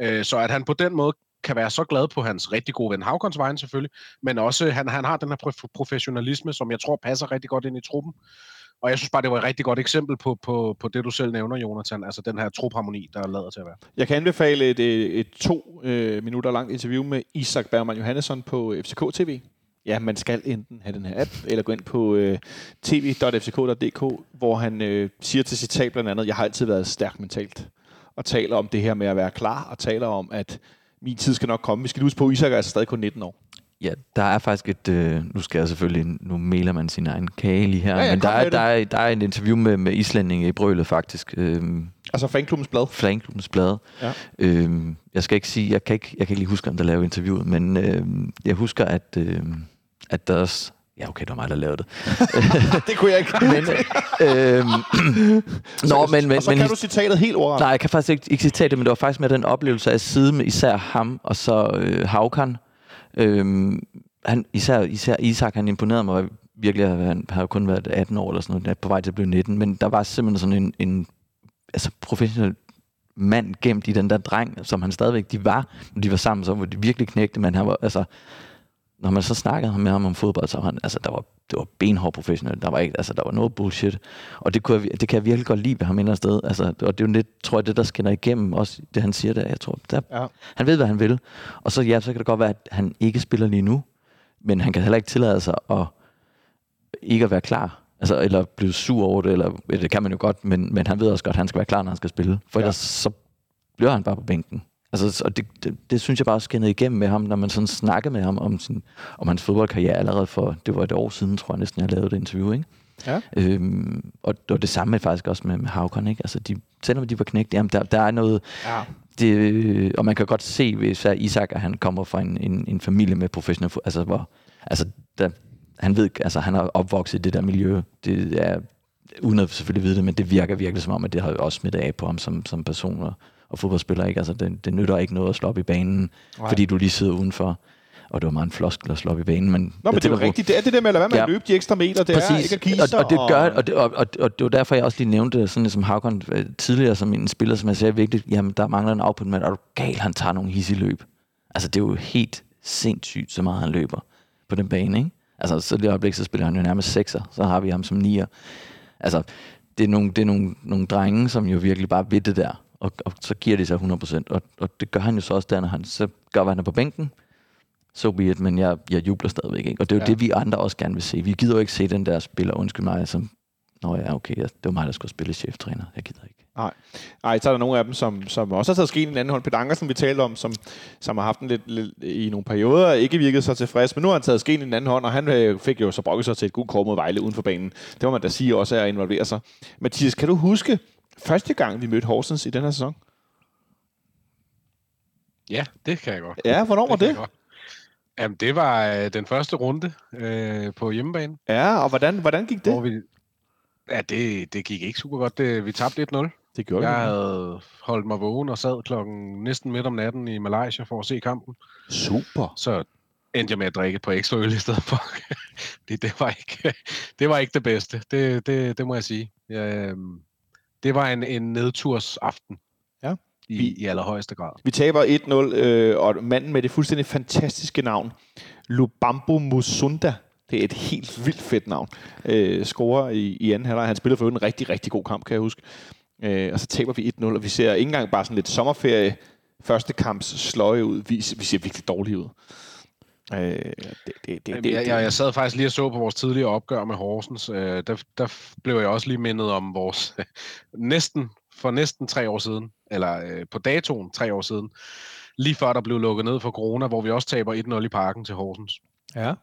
Speaker 4: Øh, så at han på den måde kan være så glad på hans rigtig gode ven Havkons vejen selvfølgelig, men også han, han har den her professionalisme, som jeg tror passer rigtig godt ind i truppen. Og jeg synes bare, det var et rigtig godt eksempel på, på, på det, du selv nævner, Jonathan. Altså den her trupharmoni, der er lavet til at være.
Speaker 2: Jeg kan anbefale et, et, et to øh, minutter langt interview med Isak Bergman Johannesson på øh, FCK TV. Ja, man skal enten have den her app, eller gå ind på øh, tv.fck.dk, hvor han øh, siger til citat blandt andet, jeg har altid været stærk mentalt, og taler om det her med at være klar, og taler om, at min tid skal nok komme. Vi skal huske på, at Isak er altså stadig kun 19 år.
Speaker 3: Ja, der er faktisk et... Øh, nu skal jeg selvfølgelig... Nu mailer man sin egen kage lige her.
Speaker 2: Ja, ja,
Speaker 3: men der er, der, er, der er et interview med, med islændinge i Brølet faktisk. Øh,
Speaker 2: Altså fanklubbens blad.
Speaker 3: Flanklubbens blad.
Speaker 2: Ja.
Speaker 3: Øh, jeg skal ikke sige... Jeg kan ikke, jeg kan ikke lige huske, om der lavede interviewet, men øh, jeg husker, at, øh, at der også... Ja, okay, det var mig, der lavede det.
Speaker 2: det kunne jeg ikke.
Speaker 3: Men, øh, Nå, men, men,
Speaker 2: og så
Speaker 3: men
Speaker 2: kan du citatet helt ordret.
Speaker 3: Nej, jeg kan faktisk ikke, ikke citere det, men det var faktisk med den oplevelse af at sidde med især ham og så øh, Havkan. Øhm, han, især, især Isak, han imponerede mig virkelig, han har jo kun været 18 år eller sådan noget, på vej til at blive 19, men der var simpelthen sådan en, en altså professionel mand gemt i den der dreng, som han stadigvæk, de var, når de var sammen, så var de virkelig knægte, men han var, altså, når man så snakkede med ham om fodbold, så var han, altså, der var, det var benhård professionel. Der var ikke, altså, der var noget bullshit. Og det, kunne jeg, det kan jeg virkelig godt lide ved ham et sted. Altså, og det er jo lidt, tror jeg, det der skinner igennem, også det han siger der. Jeg tror, der,
Speaker 2: Ja.
Speaker 3: han ved, hvad han vil. Og så, ja, så kan det godt være, at han ikke spiller lige nu, men han kan heller ikke tillade sig at ikke at være klar. Altså, eller blive sur over det, eller det kan man jo godt, men, men han ved også godt, at han skal være klar, når han skal spille. For
Speaker 2: Ja.
Speaker 3: ellers så bliver han bare på bænken. Altså, og det, det, det, synes jeg bare skinnede igennem med ham, når man sådan snakkede med ham om, sin, om hans fodboldkarriere allerede for, det var et år siden, tror jeg næsten, jeg lavede det interview, ikke?
Speaker 2: Ja.
Speaker 3: Øhm, og det var det samme faktisk også med, med Havkon, ikke? Altså, de, selvom de var knægt, jamen, der, der er noget,
Speaker 2: Ja.
Speaker 3: det, og man kan godt se, hvis Isak, at han kommer fra en, en, en familie med professionelle, fo- altså hvor, altså der, han ved, altså han har opvokset i det der miljø, det er, uden at selvfølgelig vide det, men det virker virkelig som om, at det har også smittet af på ham som, som person og, og fodboldspiller, ikke? Altså det, det nytter ikke noget at slå op i banen,
Speaker 2: Nej.
Speaker 3: Fordi du lige sidder udenfor, og det var meget en floskel at slå op i banen, men...
Speaker 2: Nå, men det er jo rigtigt. Det er det der med at lade være med at
Speaker 3: Ja.
Speaker 2: løbe de ekstra meter. Det er ikke at give
Speaker 3: og, og, det gør, og, det, og, og, og det var derfor, jeg også lige nævnte sådan som Havkon øh, tidligere som en spiller, som jeg sagde virkelig, jamen der mangler en output, men er du gal, han tager nogle hissige løb. Altså det er jo helt sindssygt, så meget han løber på den bane, ikke? Altså så i det øjeblik, så spiller han jo nærmest sekser, så har vi ham som nier. Altså det er nogle, det er nogle, nogle drenge, som jo virkelig bare ved det der, og, og så giver de sig 100%, og, og det gør han jo så også der, når han så gør, hvad han er på bænken, so be it, men jeg, jeg jubler stadigvæk. Ikke? Og det er jo
Speaker 2: Ja.
Speaker 3: det, vi andre også gerne vil se. Vi gider jo ikke se den der spiller, undskyld mig, som, Nå ja, okay, det var mig, der skulle spille cheftræner. Jeg gider ikke.
Speaker 2: Ej, så er der nogle af dem, som, som også har taget skeen i en anden hånd. Peter Ankersen, vi talte om, som, som har haft den lidt, lidt, i nogle perioder, ikke virket så tilfreds, men nu har han taget skeen i en anden hånd, og han øh, fik jo så brokket sig til et godt kort mod Vejle uden for banen. Det må man da sige også er at involvere sig. Mathias, kan du huske første gang, vi mødte Horsens i den her sæson?
Speaker 4: Ja, det kan jeg godt.
Speaker 2: Ja, hvornår var det?
Speaker 4: jeg godt. Jamen, det var øh, den første runde øh, på hjemmebane.
Speaker 2: Ja, og hvordan, hvordan gik det?
Speaker 4: Hvor vi, ja, det, det gik ikke super godt. Det, vi tabte 1-0.
Speaker 2: Det gjorde
Speaker 4: Jeg
Speaker 2: vi.
Speaker 4: havde holdt mig vågen og sad klokken næsten midt om natten i Malaysia for at se kampen.
Speaker 2: Super.
Speaker 4: Så endte jeg med at drikke par ekstra øl i stedet for. det, det, var ikke, det var ikke det bedste. Det, det, det må jeg sige. Jeg, øhm, det var en, en nedtursaften.
Speaker 2: Ja.
Speaker 4: I,
Speaker 2: Vi-
Speaker 4: I allerhøjeste grad.
Speaker 2: Vi taber 1-0, øh, og manden med det fuldstændig fantastiske navn, Lubambo Musunda, det er et helt vildt fedt navn, øh, scorer i, i anden halvleg. Han spillede for en rigtig, rigtig god kamp, kan jeg huske. Øh, og så taber vi 1-0, og vi ser ikke engang bare sådan lidt sommerferie, første kamps sløje ud. Vi, vi ser virkelig dårlige ud. Øh, det, det, det,
Speaker 4: jeg, jeg, jeg sad faktisk lige og så på vores tidligere opgør med Horsens. Øh, der, der blev jeg også lige mindet om vores næsten for næsten tre år siden, eller øh, på datoen tre år siden, lige før der blev lukket ned for corona, hvor vi også taber 1-0 i parken til Horsens.
Speaker 2: ja,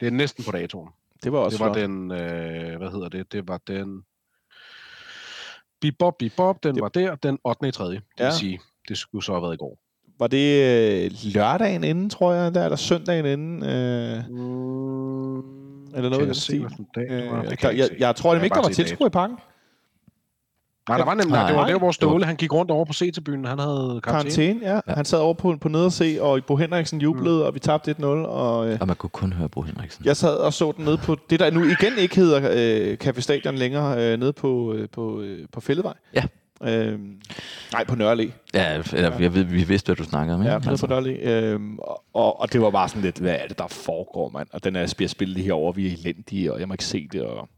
Speaker 4: Det er næsten på datoen.
Speaker 2: det var også
Speaker 4: Det var
Speaker 2: flot.
Speaker 4: den, øh, hvad hedder det? Det var den... Bibop, bibop, den
Speaker 2: Det-
Speaker 4: var der, den 8. i 3. Det
Speaker 2: Ja.
Speaker 4: vil sige, det skulle så have været i går.
Speaker 2: Var det øh, lørdagen inden, tror jeg, der, eller søndagen inden? Øh,
Speaker 4: Mm,
Speaker 2: eller noget
Speaker 4: jeg
Speaker 2: den
Speaker 4: se,
Speaker 2: stil.
Speaker 4: dag det var?
Speaker 2: Øh,
Speaker 4: Det jeg
Speaker 2: jeg, jeg tror nemlig
Speaker 4: Jeg
Speaker 2: ikke, der var tilskuer i parken.
Speaker 4: Nej, der var nemlig,
Speaker 3: Nej.
Speaker 4: det var der, hvor
Speaker 3: Nej.
Speaker 4: Ståle, han gik rundt over på C-tribunen. Han havde karantæne.
Speaker 2: Karantæne, ja. Han sad over på, på nederse, og Bo Henriksen jublede,
Speaker 4: Mm.
Speaker 2: og vi tabte 1-0. Og, øh,
Speaker 3: Og man kunne kun høre Bo Henriksen.
Speaker 2: jeg sad og så den nede på det, der nu igen ikke hedder øh, Café Stadion længere, øh, nede på, øh, på, øh, på Fælledvej.
Speaker 3: Ja.
Speaker 2: Øh, nej, på Nørre.
Speaker 3: Ja, eller, jeg ved, vi vidste, hvad du snakkede om. ikke?
Speaker 2: Ja, nede på Nørre. Øhm, og- og, det var bare sådan lidt, hvad er det, der foregår, mand? Og den er bliver spillet herovre, vi er elendige, og jeg må ikke se det, og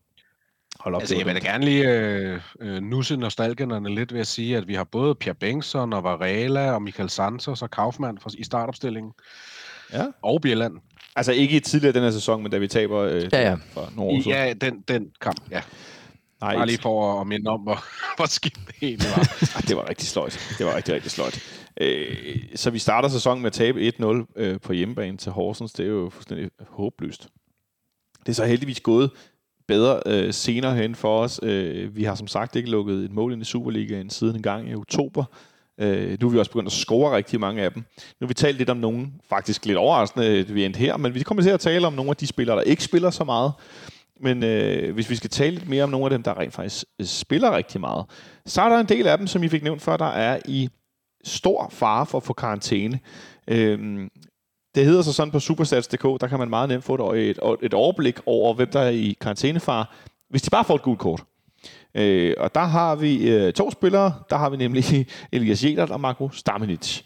Speaker 2: hold op.
Speaker 4: Altså,
Speaker 2: det
Speaker 4: jeg vil da gerne lige øh, øh, nusse nostalgerne lidt ved at sige, at vi har både Pierre Bengtsson og Varela og Michael Santos og Kaufmann for, i startopstillingen.
Speaker 2: Ja.
Speaker 4: Og Bjelland.
Speaker 2: Altså ikke i tidligere den her sæson, men da vi taber øh,
Speaker 3: Ja, ja.
Speaker 2: for nogle år siden.
Speaker 4: ja, den, den kamp, ja.
Speaker 2: Nej,
Speaker 4: Bare lige for at minde om, hvor, hvor skidt det egentlig var.
Speaker 2: Ah, det var rigtig sløjt. Det var rigtig, rigtig sløjt. Øh, så vi starter sæsonen med at tabe 1-0 øh, på hjemmebane til Horsens. Det er jo fuldstændig håbløst. Det er så heldigvis gået bedre øh, senere hen for os. Øh, vi har som sagt ikke lukket et mål ind i Superligaen siden en gang i oktober. Øh, nu er vi også begyndt at score rigtig mange af dem. Nu har vi talt lidt om nogen, faktisk lidt overraskende, at vi endte her, men vi kommer til at tale om nogle af de spillere, der ikke spiller så meget. Men øh, hvis vi skal tale lidt mere om nogle af dem, der rent faktisk øh, spiller rigtig meget, så er der en del af dem, som I fik nævnt før, der er i stor fare for at få karantæne. Øhm, det hedder så sådan på superstats.dk, der kan man meget nemt få et, et, et overblik over, hvem der er i karantænefare, hvis de bare får et gult kort. Øh, og der har vi øh, to spillere. Der har vi nemlig Elias Jelert og Marco Stamenic.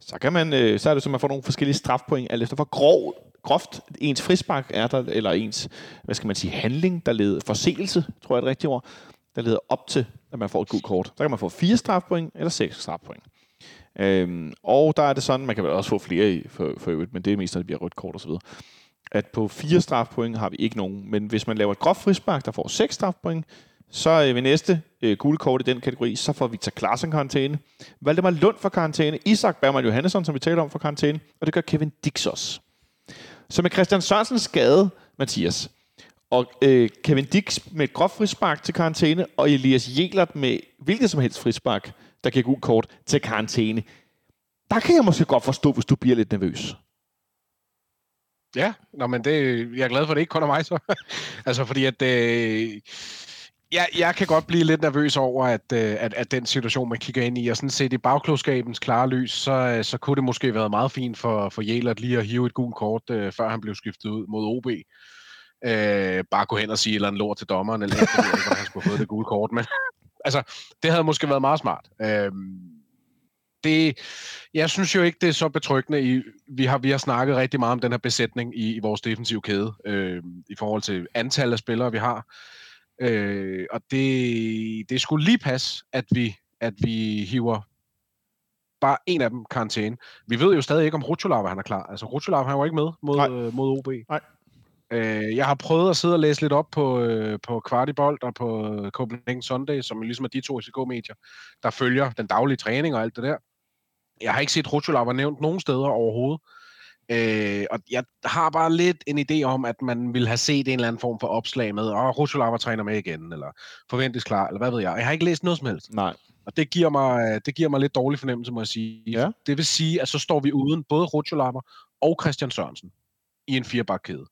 Speaker 2: Så, kan man, øh, så er det så, man får nogle forskellige strafpoint, alt efter hvor grov, groft ens frispark er der, eller ens, hvad skal man sige, handling, der leder, forseelse, tror jeg er det rigtige ord, der leder op til, at man får et gult kort. Så kan man få fire strafpoint eller seks strafpoint. Øhm, og der er det sådan, man kan vel også få flere i for, for øvrigt, men det er mest, når det bliver rødt kort osv., at på fire strafpoint har vi ikke nogen. Men hvis man laver et groft frispark, der får seks strafpoint, så øh, ved næste øh, gule kort i den kategori, så får Victor Klaassen karantæne. Valdemar Lund for karantæne. Isak Bergman Johannesson, som vi taler om, for karantæne. Og det gør Kevin Dix også. Så med Christian Sørensens skade, Mathias, og øh, Kevin Dix med et groft frispark til karantæne, og Elias Jelert med hvilket som helst frispark, der giver gul kort til karantæne. Der kan jeg måske godt forstå, hvis du bliver lidt nervøs.
Speaker 4: Ja, nå, men det, jeg er glad for, at det ikke kun er mig så. altså, fordi at... Øh, jeg, jeg kan godt blive lidt nervøs over, at, øh, at, at den situation, man kigger ind i, og sådan set i bagklodskabens klare lys, så, øh, så kunne det måske været meget fint for, for Jelert lige at hive et gult kort, øh, før han blev skiftet ud mod OB. Øh, bare gå hen og sige eller en lort til dommeren, eller jeg ikke, hvordan han skulle have fået det gule kort, men altså, det havde måske været meget smart. Øh, det, jeg synes jo ikke, det er så betryggende. I, vi, har, vi har snakket rigtig meget om den her besætning i, i vores defensive kæde, øh, i forhold til antallet af spillere, vi har. Øh, og det, det skulle lige passe, at vi, at vi hiver bare en af dem karantæne. Vi ved jo stadig ikke, om Rutscholava han er klar. Altså, Rutscholava han var ikke med mod,
Speaker 2: Nej.
Speaker 4: øh, mod OB.
Speaker 2: Nej.
Speaker 4: Øh, jeg har prøvet at sidde og læse lidt op på, øh, på Kvartibold og på Copenhagen Sunday, som ligesom er de to FCK-medier, der følger den daglige træning og alt det der. Jeg har ikke set Rutscholava nævnt nogen steder overhovedet. Øh, og jeg har bare lidt en idé om, at man vil have set en eller anden form for opslag med, åh, Rutscholava træner med igen, eller forventes klar, eller hvad ved jeg. Jeg har ikke læst noget som helst.
Speaker 2: Nej.
Speaker 4: Og det giver mig, det giver mig lidt dårlig fornemmelse, må jeg sige.
Speaker 2: Ja.
Speaker 4: Det vil sige, at så står vi uden både Rutscholava og Christian Sørensen i en firebakkæde.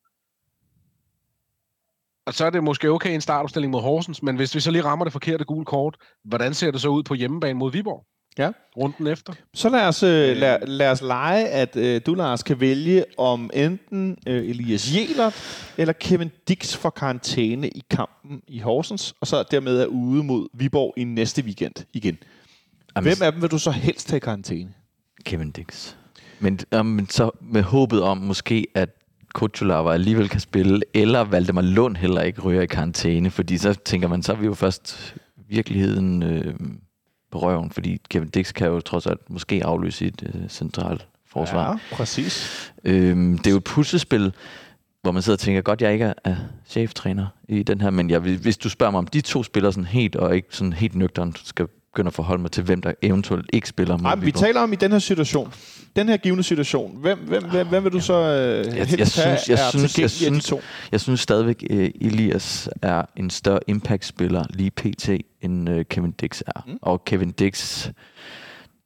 Speaker 4: Og så er det måske okay en startopstilling mod Horsens, men hvis vi så lige rammer det forkerte gule kort, hvordan ser det så ud på hjemmebane mod Viborg?
Speaker 2: Ja.
Speaker 4: Runden efter.
Speaker 2: Så lad os, øh, lad, lad os lege, at øh, du, Lars, kan vælge om enten øh, Elias Jelert eller Kevin Dix for karantæne i kampen i Horsens, og så dermed er ude mod Viborg i næste weekend igen.
Speaker 3: Jamen,
Speaker 2: Hvem af dem vil du så helst tage i karantæne?
Speaker 3: Kevin Dix. Men, um, men så med håbet om måske, at Kutsulava alligevel kan spille, eller Valdemar Lund heller ikke ryger i karantæne, fordi så tænker man, så er vi jo først virkeligheden øh, på røven, fordi Kevin Dix kan jo trods alt måske afløse et øh, centralt forsvar. Ja.
Speaker 2: præcis.
Speaker 3: Øhm, det er jo et puslespil, hvor man sidder og tænker, godt jeg ikke er, er cheftræner i den her, men jeg, hvis du spørger mig om de to spiller sådan helt, og ikke sådan helt nøgteren, skal begynde at forholde mig til, hvem der eventuelt ikke spiller mod
Speaker 2: Ej, vi taler om i den her situation. Den her givende situation. Hvem, hvem, hvem, hvem vil du så øh,
Speaker 3: jeg
Speaker 2: have
Speaker 3: synes- jeg synes- jeg synes-
Speaker 2: to?
Speaker 3: Jeg synes stadigvæk, at Elias er en større impact-spiller lige pt. end øh, Kevin Dix er.
Speaker 2: Mm.
Speaker 3: Og Kevin Dix,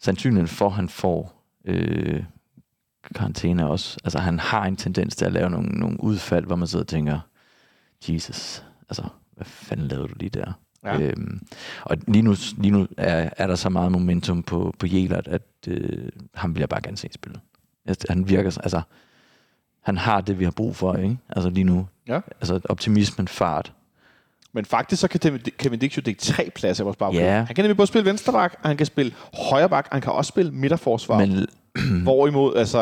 Speaker 3: sandsynligheden for, at han får øh, karantæne også. Altså han har en tendens til at lave nogle, nogle udfald, hvor man sidder og tænker, Jesus, altså, hvad fanden lavede du lige der?
Speaker 2: Ja.
Speaker 3: Øhm, og lige nu, lige nu er, er der så meget momentum på, på Jelert, at øh, ham vil jeg bare gerne se spille. Han virker, så- altså, han har det, vi har brug for, ikke? Altså lige nu.
Speaker 2: Ja.
Speaker 3: Altså optimismen, fart.
Speaker 2: Men faktisk så kan Kevin Dix jo dække tre pladser i vores bagkæde.
Speaker 3: Ja.
Speaker 2: Han kan nemlig både spille venstreback, og han kan spille højreback, og han kan også spille midterforsvar. Men... Hvorimod, altså,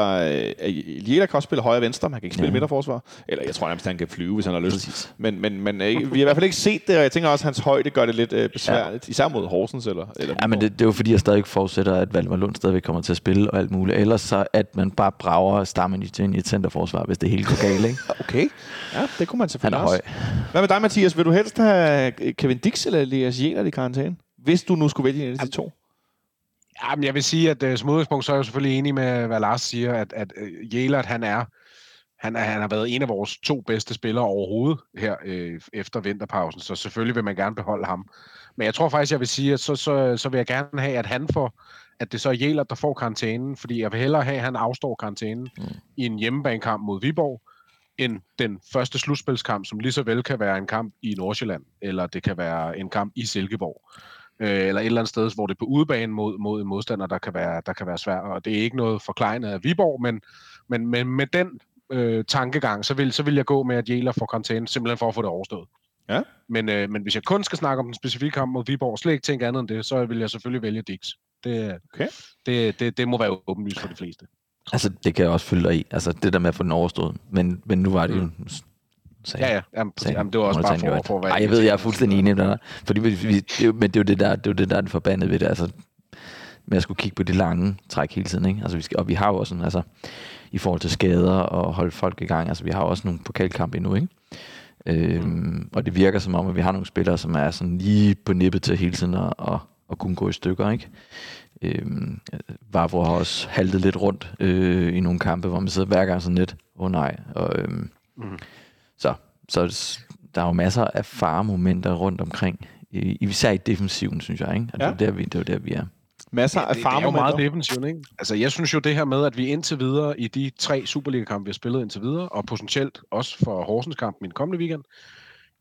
Speaker 2: øh, Jæler kan også spille højre og venstre, men han kan ikke spille ja. Midterforsvar. Eller jeg tror nærmest, han kan flyve, hvis han har lyst.
Speaker 3: Præcis.
Speaker 2: Men, men, men øh, vi har i hvert fald ikke set det, og jeg tænker også, at hans højde gør det lidt øh, besværligt. Ja. Især mod Horsens eller, eller
Speaker 3: Ja, men det, det er jo fordi, jeg stadig forudsætter, at Valdemar Lund stadigvæk kommer til at spille og alt muligt. Ellers så, at man bare brager stammen ind i et centerforsvar, hvis det hele går galt, ikke?
Speaker 2: Okay, ja, det kunne man
Speaker 3: Han
Speaker 2: selvfølgelig
Speaker 3: er
Speaker 2: også.
Speaker 3: høj.
Speaker 2: Hvad med dig, Mathias? Vil du helst have Kevin Dix eller Elias Jæler i karantæne? Hvis du nu skulle vælge en af de to.
Speaker 4: Jamen, jeg vil sige, at uh, som udgangspunkt, så er jeg jo selvfølgelig enig med, hvad Lars siger, at, at uh, Jelert, han er, han, er, han har været en af vores to bedste spillere overhovedet her øh, efter vinterpausen, så selvfølgelig vil man gerne beholde ham. Men jeg tror faktisk, jeg vil sige, at så, så, så vil jeg gerne have, at han får, at det så er Jelert, der får karantænen, fordi jeg vil hellere have, at han afstår karantænen mm. i en hjemmebanekamp mod Viborg, end den første slutspilskamp, som lige så vel kan være en kamp i Nordsjælland, eller det kan være en kamp i Silkeborg øh, eller et eller andet sted, hvor det er på udebane mod, mod en modstander, der kan være, der kan være svært. Og det er ikke noget forklejende af Viborg, men, men, men med den øh, tankegang, så vil, så vil jeg gå med, at Jæler får karantæne, simpelthen for at få det overstået.
Speaker 2: Ja.
Speaker 4: Men, øh, men hvis jeg kun skal snakke om den specifikke kamp mod Viborg, og slet ikke tænke andet end det, så vil jeg selvfølgelig vælge Dix. Det,
Speaker 2: Okay.
Speaker 4: det, det, det må være åbenlyst for de fleste.
Speaker 3: Altså, det kan jeg også følge dig i. Altså, det der med at få den overstået. Men, men nu var det jo... Sagde,
Speaker 4: Ja, ja. Jamen,
Speaker 3: sagde-
Speaker 4: jamen, det var også bare for, for at være...
Speaker 3: Ej, jeg ved, jeg er fuldstændig enig med dig. Fordi vi, vi, det, men det er jo det der, det er det der er det forbandede ved det. Altså, med at skulle kigge på de lange træk hele tiden. Ikke? Altså, vi skal, og vi har jo også sådan, altså, i forhold til skader og holde folk i gang. Altså, vi har også nogle pokalkampe endnu, ikke? Øhm, og det virker som om, at vi har nogle spillere, som er sådan lige på nippet til hele tiden at, at, at kunne gå i stykker, ikke? Øhm, Vavro har også haltet lidt rundt øh, i nogle kampe, hvor man sidder hver gang sådan lidt, åh oh, nej. Og, øhm,
Speaker 4: Mhm.
Speaker 3: Så, der er jo masser af faremomenter rundt omkring. I, især i defensiven, synes jeg. Ikke? Og det, er jo der, vi, det er der, vi er.
Speaker 2: Masser af
Speaker 4: det, det er jo meget defensivt, ikke? Altså, jeg synes jo det her med, at vi indtil videre i de tre Superliga-kampe, vi har spillet indtil videre, og potentielt også for Horsens kamp min kommende weekend,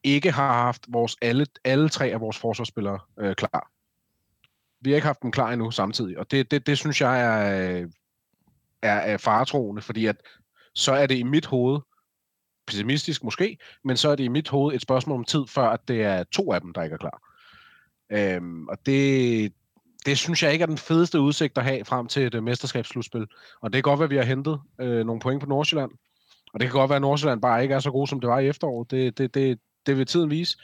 Speaker 4: ikke har haft vores alle, alle tre af vores forsvarsspillere øh, klar. Vi har ikke haft dem klar endnu samtidig, og det, det, det synes jeg er, øh, er, er faretroende, fordi at så er det i mit hoved, pessimistisk måske, men så er det i mit hoved et spørgsmål om tid, før at det er to af dem, der ikke er klar. Øhm, og det, det synes jeg ikke er den fedeste udsigt at have frem til et uh, mesterskabsslutspil. Og det kan godt være, at vi har hentet øh, nogle point på Nordsjælland. Og det kan godt være, at Nordsjælland bare ikke er så god, som det var i efteråret. Det, det, det, det vil tiden vise.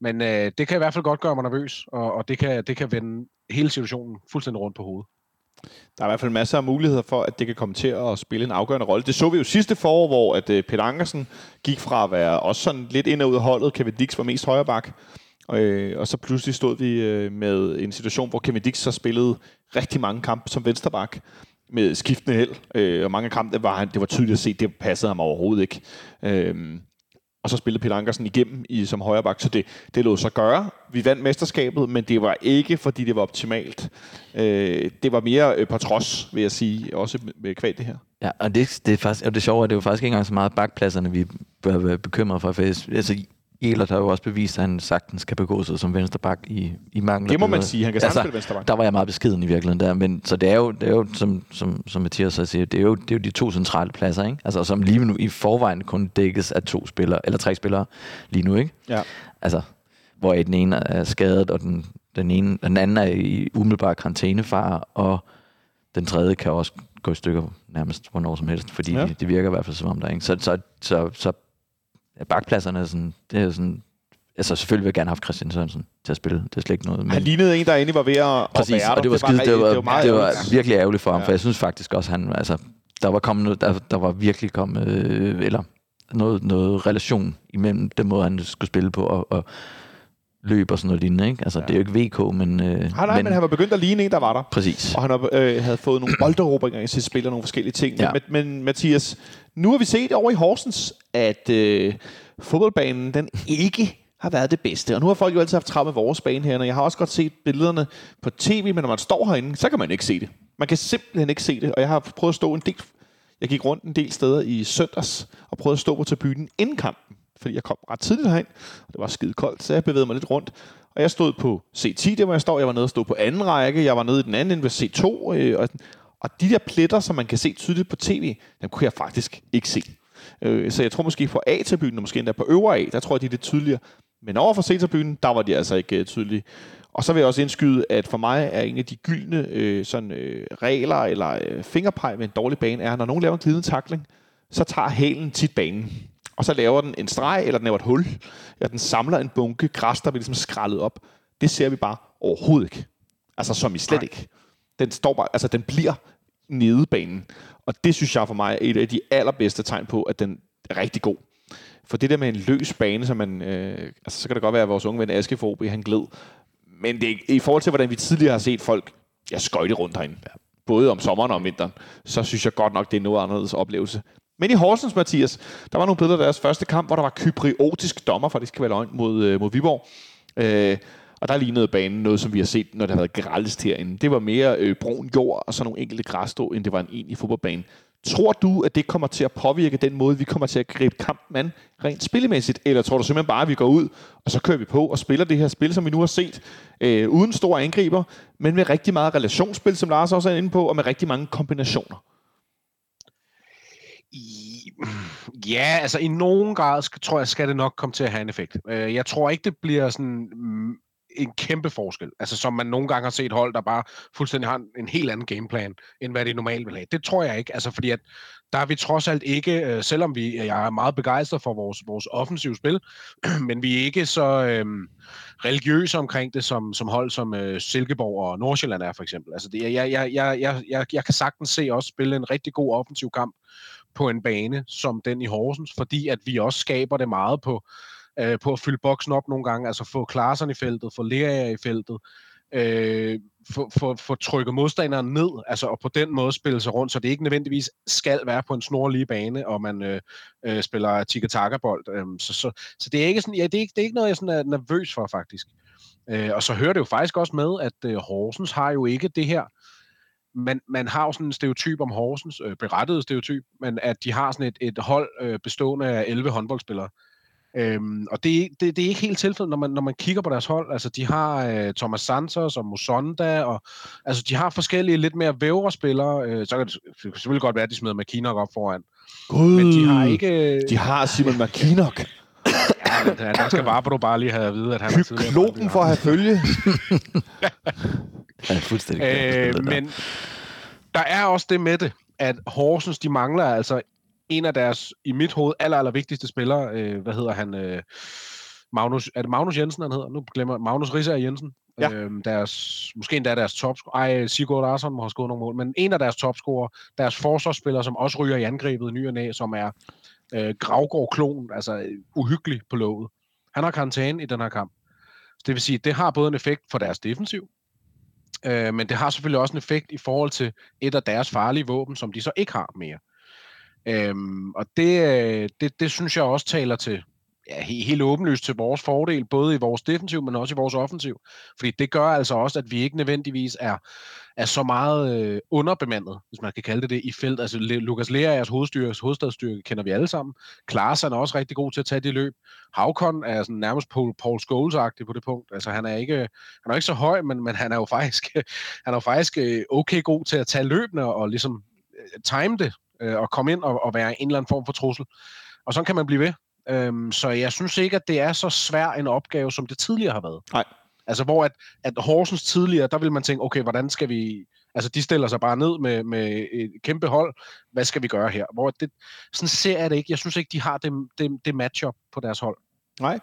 Speaker 4: Men øh, det kan i hvert fald godt gøre mig nervøs, og, og det, kan, det kan vende hele situationen fuldstændig rundt på hovedet.
Speaker 2: Der er i hvert fald masser af muligheder for, at det kan komme til at spille en afgørende rolle. Det så vi jo sidste forår, hvor at, øh, Peter Ankersen gik fra at være også sådan lidt ind og ud af holdet. Kevin Dix var mest højre bak. Og, øh, og så pludselig stod vi øh, med en situation, hvor Kevin Dix så spillede rigtig mange kampe som vensterbak med skiftende held. Øh, og mange kampe, det var han, det var tydeligt at se, det passede ham overhovedet ikke. Øh, og så spillede Peter Ankersen igennem i, som højreback, så det, det lå sig gøre. Vi vandt mesterskabet, men det var ikke, fordi det var optimalt. Øh, det var mere øh, på trods, vil jeg sige, også med, kvad det her.
Speaker 3: Ja, og det, det er faktisk, og det sjove er, det er jo faktisk ikke engang så meget bakpladserne, vi bør være bekymret for. for altså, Elert har jo også bevist, at han sagtens kan begå sig som vensterbak i, i mangel.
Speaker 2: Det må man sige. Han kan sagtens spille venstreback.
Speaker 3: Der var jeg meget beskeden i virkeligheden der, men så det er jo, det er jo som, som, som Mathias så siger, det er, jo, det er jo de to centrale pladser, ikke? Altså, som lige nu i forvejen kun dækkes af to spillere, eller tre spillere lige nu, ikke?
Speaker 2: Ja.
Speaker 3: Altså, hvor den ene er skadet, og den, den, ene, den anden er i umiddelbar karantænefar, og den tredje kan også gå i stykker nærmest hvornår som helst, fordi
Speaker 2: Ja.
Speaker 3: det, det virker i hvert fald som om der, ikke? Så, så, så, så bakpladserne er sådan, det er sådan, altså selvfølgelig vil jeg gerne have haft Christian Sørensen til at spille, det er slet ikke noget, men
Speaker 2: Han lignede en, der egentlig var ved at,
Speaker 3: præcis,
Speaker 2: at være
Speaker 3: og det var,
Speaker 2: der.
Speaker 3: skide, det var,
Speaker 2: det var,
Speaker 3: det var virkelig ærgerligt for ham,
Speaker 2: Ja.
Speaker 3: for jeg synes faktisk også, han, altså, der var kommet noget, der, der var virkelig kommet, øh, eller noget, noget relation imellem den måde, han skulle spille på, og, og løb og sådan noget lignende, ikke? Altså, ja. det er jo ikke VK, men... Øh,
Speaker 2: Nej, nej, men, men han var begyndt at ligne en, der var der.
Speaker 3: Præcis.
Speaker 2: Og han har, øh, havde fået nogle bolderobringer i sit spil og nogle forskellige ting.
Speaker 3: Ja.
Speaker 2: Men, men Mathias, nu har vi set over i Horsens, at øh, fodboldbanen den ikke har været det bedste. Og nu har folk jo altid haft travlt med vores bane her, og jeg har også godt set billederne på tv, men når man står herinde, så kan man ikke se det. Man kan simpelthen ikke se det, og jeg har prøvet at stå en del... Jeg gik rundt en del steder i søndags og prøvede at stå på tribunen inden kampen fordi jeg kom ret tidligt herind, og det var skide koldt, så jeg bevægede mig lidt rundt. Og jeg stod på C10, der hvor jeg står. Jeg var nede og stod på anden række. Jeg var nede i den anden ende ved C2. Øh, og, og de der pletter, som man kan se tydeligt på tv, dem kunne jeg faktisk ikke se. Øh, så jeg tror måske på A-tribunen, og måske endda på øvre A, der tror jeg, de er lidt tydeligere. Men over for C-tribunen, der var de altså ikke øh, tydelige. Og så vil jeg også indskyde, at for mig er en af de gyldne øh, sådan, øh, regler eller øh, fingerpeg med en dårlig bane, er, når nogen laver en glidende takling, så tager hælen tit banen. Og så laver den en streg, eller den laver et hul, eller den samler en bunke græs, der bliver ligesom skrællet op. Det ser vi bare overhovedet ikke. Altså som i slet Nej. ikke. Den, står bare, altså, den bliver nede banen. Og det synes jeg for mig er et af de allerbedste tegn på, at den er rigtig god. For det der med en løs bane, som man, øh, altså, så kan det godt være, at vores unge ven Askefobi, han gled. Men det, i forhold til, hvordan vi tidligere har set folk ja, skøjte rundt herinde, ja. både om sommeren og om vinteren, så synes jeg godt nok, det er noget anderledes oplevelse. Men i Horsens, Mathias, der var nogle billeder af deres første kamp, hvor der var kypriotisk dommer, for det skal være løgn, mod, øh, mod Viborg. Øh, og der lignede banen noget, som vi har set, når det har været grælest herinde. Det var mere øh, brun jord og så nogle enkelte græsstrå, end det var en egentlig fodboldbane. Tror du, at det kommer til at påvirke den måde, vi kommer til at gribe kampen an rent spillemæssigt? Eller tror du simpelthen bare, at vi går ud, og så kører vi på og spiller det her spil, som vi nu har set, øh, uden store angriber, men med rigtig meget relationsspil, som Lars også er inde på, og med rigtig mange kombinationer?
Speaker 4: Ja, altså i nogen grad skal, tror jeg, skal det nok komme til at have en effekt. Øh, jeg tror ikke, det bliver sådan mm, en kæmpe forskel. Altså som man nogle gange har set hold, der bare fuldstændig har en, en helt anden gameplan, end hvad det normalt vil have. Det tror jeg ikke. Altså fordi at der er vi trods alt ikke, øh, selvom vi, jeg er meget begejstret for vores, vores offensive spil, men vi er ikke så øhm, religiøse omkring det, som, som hold som øh, Silkeborg og Nordsjælland er for eksempel. Altså det, jeg, jeg, jeg, jeg, jeg, jeg kan sagtens se også spille en rigtig god offensiv kamp på en bane som den i Horsens, fordi at vi også skaber det meget på, øh, på at fylde boksen op nogle gange, altså få Klaarsson i feltet, få Lea i feltet, øh, få, få, få trykket modstanderen ned, altså og på den måde spille sig rundt, så det ikke nødvendigvis skal være på en snorlige bane, og man øh, øh, spiller tiki-taka-bold. Øh, så, så, så det er ikke sådan, ja, det er ikke, det er ikke noget, jeg sådan er nervøs for, faktisk. Øh, og så hører det jo faktisk også med, at øh, Horsens har jo ikke det her, man, man har jo sådan en stereotyp om Horsens, øh, berettet stereotyp, men at de har sådan et, et hold øh, bestående af 11 håndboldspillere. Øhm, og det, det, det er ikke helt tilfældet, når man, når man kigger på deres hold. Altså, de har øh, Thomas Santos og Musonda, og altså, de har forskellige lidt mere vævre spillere. Øh, så kan det, det kan selvfølgelig godt være, at de smider McKinnock op foran.
Speaker 2: God, men de har ikke... De har Simon McKinnock.
Speaker 4: ja, der skal bare, du bare lige have at vide, at han
Speaker 2: er tidligere. Kyklopen for at have følge.
Speaker 3: Ja, fuldstændig.
Speaker 4: Øh, men der er også det med det, at Horsens, de mangler altså en af deres, i mit hoved, aller, aller vigtigste spillere. Øh, hvad hedder han? Øh, Magnus, er det Magnus Jensen, han hedder? Nu glemmer Magnus Risser Jensen. Ja. Øhm, deres, måske endda deres topscorer. Ej, Sigurd Larsson må have skåret nogle mål. Men en af deres topscorer, deres forsvarsspillere, som også ryger i angrebet i ny og næ, som er øh, Gravgård-klon, altså uhyggelig på låget. Han har karantæne i den her kamp. Så det vil sige, det har både en effekt for deres defensiv, Øh, men det har selvfølgelig også en effekt i forhold til et af deres farlige våben, som de så ikke har mere. Øhm, og det, øh, det, det synes jeg også taler til ja, helt, helt åbenlyst til vores fordel, både i vores defensiv, men også i vores offensiv. Fordi det gør altså også, at vi ikke nødvendigvis er, er så meget øh, underbemandet, hvis man kan kalde det det, i felt. Altså Lukas jeres hovedstyrke, hovedstadsstyrke kender vi alle sammen. Klaasen er også rigtig god til at tage det løb. Havkon er sådan nærmest Paul, Paul scholes på det punkt. Altså han er ikke, han er ikke så høj, men, men han er jo faktisk, han er jo faktisk øh, okay god til at tage løbene og ligesom øh, time det, øh, og komme ind og, og være en eller anden form for trussel. Og sådan kan man blive ved. Øhm, så jeg synes ikke, at det er så svær en opgave, som det tidligere har været.
Speaker 2: Nej.
Speaker 4: Altså hvor at, at Horsens tidligere, der vil man tænke, okay, hvordan skal vi... Altså de stiller sig bare ned med, med et kæmpe hold. Hvad skal vi gøre her? Hvor det, sådan ser jeg det ikke. Jeg synes ikke, de har det, det, det matchup på deres hold.
Speaker 2: Nej.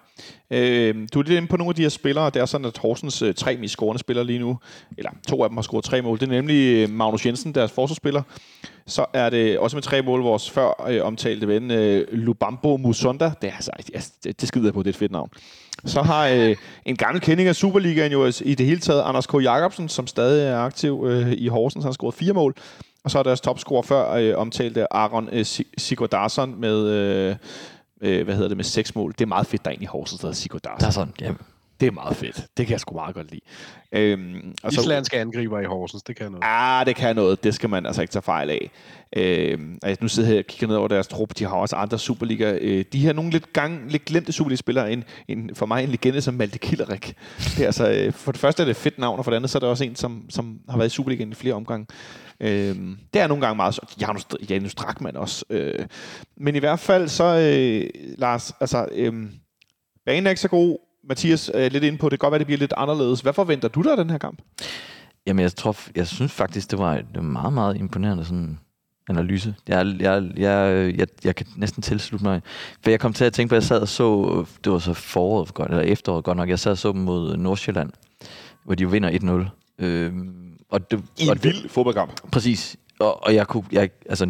Speaker 2: Øh, du er lidt inde på nogle af de her spillere. Det er sådan, at Horsens øh, tre mest scorende spillere lige nu, eller to af dem har scoret tre mål. Det er nemlig øh, Magnus Jensen, deres forsvarsspiller. Så er det også med tre mål vores før øh, omtalte ven, øh, Lubambo Musonda. Det er altså, altså det, det skider jeg på, det er et fedt navn. Så har øh, en gammel kending af Superligaen jo i det hele taget, Anders K. Jacobsen, som stadig er aktiv øh, i Horsens. Han har scoret fire mål. Og så er deres topscorer før øh, omtalte Aaron øh, Sigurdarsson med... Øh, øh, hvad hedder det, med seks mål. Det er meget fedt, der er en i Horsens, der hedder Sigurd Darsson.
Speaker 3: Darsson, ja.
Speaker 2: Det er meget fedt. Det kan jeg sgu meget godt lide. Øhm,
Speaker 4: og så, Islandske angriber i Horsens, det kan noget.
Speaker 2: Ah, det kan noget. Det skal man altså ikke tage fejl af. Øhm, altså, nu sidder jeg her og kigger ned over deres trup. De har også andre Superliga. Øh, de har nogle lidt, gang, lidt glemte Superliga-spillere. En, en, for mig en legende som Malte Killerik. Det er altså, øh, for det første er det et fedt navn, og for det andet så er det også en, som, som har været i Superligaen i flere omgange. Øh, det er nogle gange meget... Janus, Janus Drakman også. Øh, men i hvert fald så, øh, Lars, altså... Øh, banen er ikke så god. Mathias er lidt inde på, det kan godt være, det bliver lidt anderledes. Hvad forventer du der af den her kamp?
Speaker 3: Jamen, jeg tror, jeg synes faktisk, det var, det meget, meget imponerende sådan analyse. Jeg, jeg, jeg, jeg, jeg kan næsten tilslutte mig. For jeg kom til at tænke på, at jeg sad og så, det var så foråret godt, eller efteråret godt nok, jeg sad og så dem mod Nordsjælland, hvor de jo vinder 1-0. Øh,
Speaker 2: og det, I en og vild fodboldkamp.
Speaker 3: Præcis. Og, og jeg kunne, jeg, altså,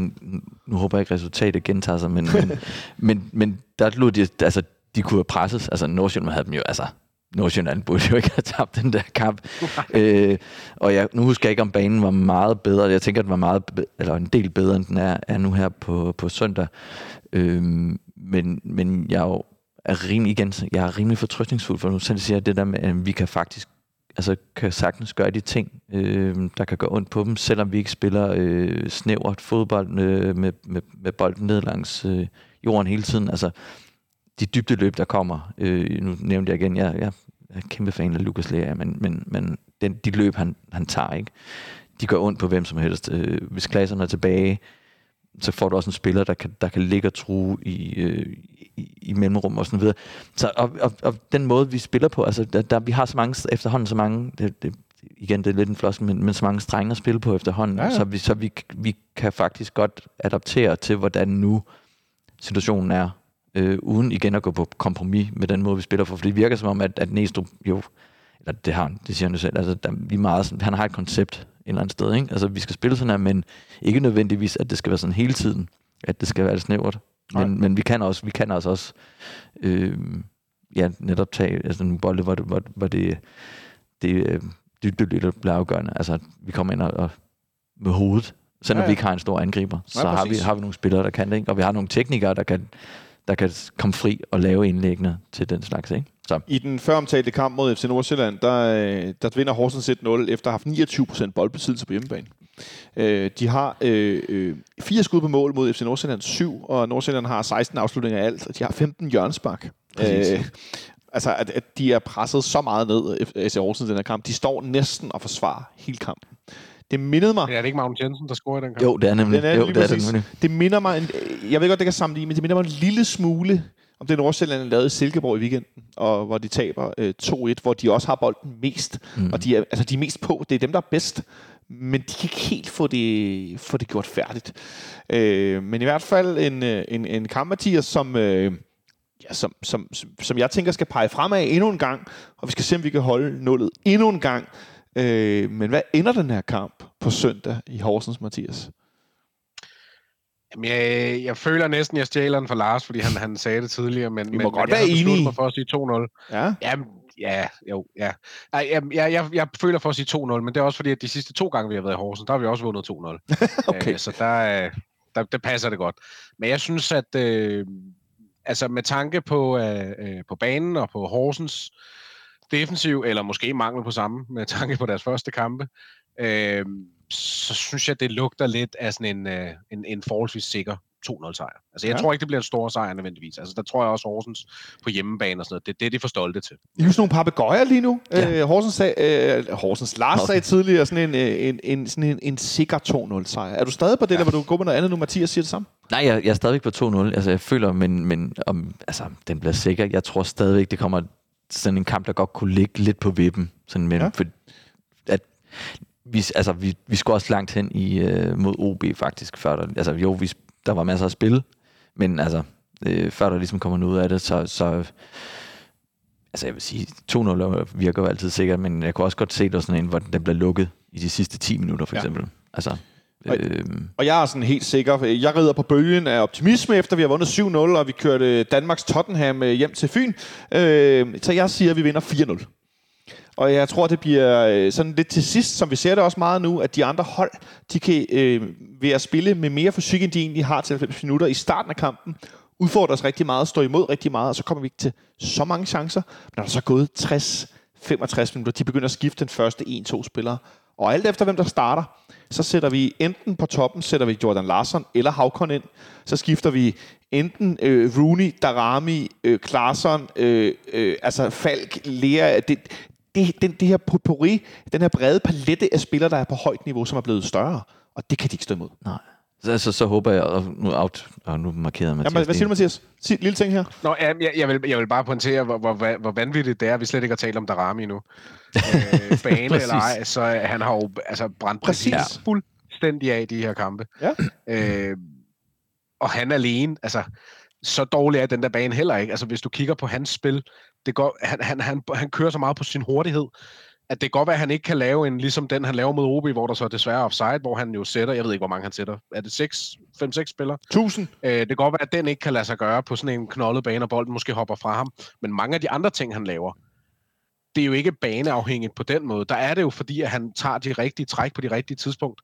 Speaker 3: nu håber jeg ikke, resultatet gentager sig, men, men, men, men der lå de, altså, de kunne have presset, altså Nordsjælland havde dem jo, altså Nordsjælland burde jo ikke have tabt den der kamp. øh, og jeg, nu husker jeg ikke, om banen var meget bedre. Jeg tænker, den var meget, eller en del bedre, end den er, er nu her på, på søndag. Øh, men, men jeg er jo er rimelig, igen, jeg er rimelig fortrystningsfuld, for nu selv siger det der med, at vi kan faktisk altså kan sagtens gøre de ting, øh, der kan gøre ondt på dem, selvom vi ikke spiller øh, snævert fodbold øh, med, med, med bolden ned langs øh, jorden hele tiden. Altså, de dybde løb, der kommer, øh, nu nævnte jeg igen, jeg, jeg er kæmpe fan af Lukas Lea, men, men, men den, de løb, han, han tager, ikke? de gør ondt på hvem som helst. Øh, hvis klasserne er tilbage, så får du også en spiller, der kan, der kan ligge og true i, øh, i, i mellemrum og sådan videre. Så, og, og, og, den måde, vi spiller på, altså der, der, vi har så mange, efterhånden så mange, det, det, igen, det er lidt en floskel, men, men så mange strenge at spille på efterhånden, ja, ja. så, vi, så vi, vi kan faktisk godt adaptere til, hvordan nu situationen er øh, uden igen at gå på kompromis med den måde, vi spiller for. For det virker som om, at, at Næstrup jo, eller det har han, det siger han jo selv, altså, der, vi er meget sådan, han har et koncept et eller andet sted, ikke? Altså, vi skal spille sådan her, men ikke nødvendigvis, at det skal være sådan hele tiden, at det skal være snævert. Men, men vi kan også, vi kan også, også øh, ja, netop tage altså, nogle bolde, hvor det, hvor, hvor det, det øh, det, det, det bliver afgørende. Altså, vi kommer ind og, og med hovedet, selvom ja, ja. vi ikke har en stor angriber, så ja, har, vi, har vi nogle spillere, der kan det, ikke? og vi har nogle teknikere, der kan der kan komme fri og lave indlæggene til den slags. Ikke?
Speaker 2: Så. I den føromtalte kamp mod FC Nordsjælland, der, øh, der vinder Horsens 1-0 efter at have haft 29% boldbesiddelse på hjemmebane. Øh, de har øh, øh, fire skud på mål mod FC Nordsjælland, syv, og Nordsjælland har 16 afslutninger af alt, og de har 15 hjørnsbak. Øh, altså, at, at de er presset så meget ned, FC Horsens den her kamp. De står næsten og forsvarer hele kampen. Det mindede mig...
Speaker 4: Ja, er det ikke Magnus Jensen, der scorer i den kamp?
Speaker 3: Jo, det er nemlig. Den er jo, det, er det, nemlig.
Speaker 2: det minder mig... En, jeg ved godt, det kan sammenligne, men det minder mig en lille smule om det Nordsjælland lavede i Silkeborg i weekenden, og hvor de taber øh, 2-1, hvor de også har bolden mest, mm. og de er, altså, de er mest på. Det er dem, der er bedst, men de kan ikke helt få det, få det gjort færdigt. Øh, men i hvert fald en, øh, en, en kamp, Mathias, som... Øh, ja, som, som, som jeg tænker skal pege fremad endnu en gang, og vi skal se, om vi kan holde nullet endnu en gang. Øh, men hvad ender den her kamp på søndag i Horsens, Mathias?
Speaker 4: Jamen, jeg, jeg føler næsten, jeg stjæler den for Lars, fordi han, han sagde det tidligere, men,
Speaker 2: vi må
Speaker 4: men,
Speaker 2: godt men være enige.
Speaker 4: mig for at sige 2-0.
Speaker 2: Ja?
Speaker 4: Jamen, ja, jo, ja. Jeg, jeg, jeg, jeg føler for at sige 2-0, men det er også fordi, at de sidste to gange, vi har været i Horsens, der har vi også vundet 2-0.
Speaker 2: okay.
Speaker 4: Øh, så der, der, der passer det godt. Men jeg synes, at øh, altså med tanke på, øh, øh på banen og på Horsens, defensiv, eller måske mangel på samme, med tanke på deres første kampe, øh, så synes jeg, det lugter lidt af sådan en, øh, en, en forholdsvis sikker 2-0 sejr. Altså, jeg ja. tror ikke, det bliver en stor sejr nødvendigvis. Altså, der tror jeg også, Horsens på hjemmebane og sådan noget, det er det, de får stolte til.
Speaker 2: I husker nogle papegøjer lige nu. Ja. Øh, Horsens, sag, øh, Horsens Lars sagde tidligere sådan en, øh, en, en, sådan en, en sikker 2-0 sejr. Er du stadig på det, ja. eller vil du gå med noget andet nu, Mathias siger det samme?
Speaker 3: Nej, jeg, jeg er stadigvæk på 2-0. Altså, jeg føler, men, men om, altså, den bliver sikker. Jeg tror stadigvæk, det kommer sådan en kamp, der godt kunne ligge lidt på vippen. Sådan med, ja. for, at vi, altså, vi, vi skulle også langt hen i, uh, mod OB faktisk, før der, altså jo, vi, der var masser af spil, men altså, øh, før der ligesom kommer noget ud af det, så, så altså jeg vil sige, 2-0 virker jo altid sikkert, men jeg kunne også godt se, der sådan en, hvor den bliver lukket i de sidste 10 minutter, for ja. eksempel. Altså,
Speaker 2: og, øhm. og jeg er sådan helt sikker. Jeg rider på bølgen af optimisme, efter vi har vundet 7-0, og vi kørte Danmarks Tottenham øh, hjem til Fyn. Øh, så jeg siger, at vi vinder 4-0. Og jeg tror, det bliver øh, sådan lidt til sidst, som vi ser det også meget nu, at de andre hold, de kan øh, ved at spille med mere fysik, end de egentlig har til 90 minutter i starten af kampen, udfordres os rigtig meget, står imod rigtig meget, og så kommer vi ikke til så mange chancer. Men når der så er gået 60, 65 minutter, de begynder at skifte den første 1-2 spillere. Og alt efter hvem der starter, så sætter vi enten på toppen, sætter vi Jordan Larsen eller Havkon ind. Så skifter vi enten øh, Rooney, Darami, øh, Klarsson, øh, øh, altså Falk, Lea. Det, det, den, det her potpourri, den her brede palette af spillere, der er på højt niveau, som er blevet større. Og det kan de ikke stå imod.
Speaker 3: Nej. Så, så, så håber jeg, og nu, out, og nu markerede Mathias.
Speaker 2: Jamen, hvad siger du. Mathias? Sig lille ting her.
Speaker 4: Nå, ja, jeg, jeg, vil, jeg vil bare pointere, hvor, hvor, hvor vanvittigt det er, at vi slet ikke har talt om Darami nu. øh, bane eller ej, så øh, han har jo altså, brændt præcis,
Speaker 2: Præcis.
Speaker 4: præcis fuldstændig af i de her kampe.
Speaker 2: Ja.
Speaker 4: Øh, og han alene, altså, så dårlig er den der bane heller ikke. Altså, hvis du kigger på hans spil, det går, han, han, han, han kører så meget på sin hurtighed, at det kan godt være, at han ikke kan lave en, ligesom den, han laver mod OB, hvor der så er desværre offside, hvor han jo sætter, jeg ved ikke, hvor mange han sætter. Er det 6, 5-6 spillere?
Speaker 2: 1000.
Speaker 4: Øh, det kan godt være, at den ikke kan lade sig gøre på sådan en knoldet bane, og bolden måske hopper fra ham. Men mange af de andre ting, han laver, det er jo ikke baneafhængigt på den måde. Der er det jo, fordi at han tager de rigtige træk på de rigtige tidspunkt,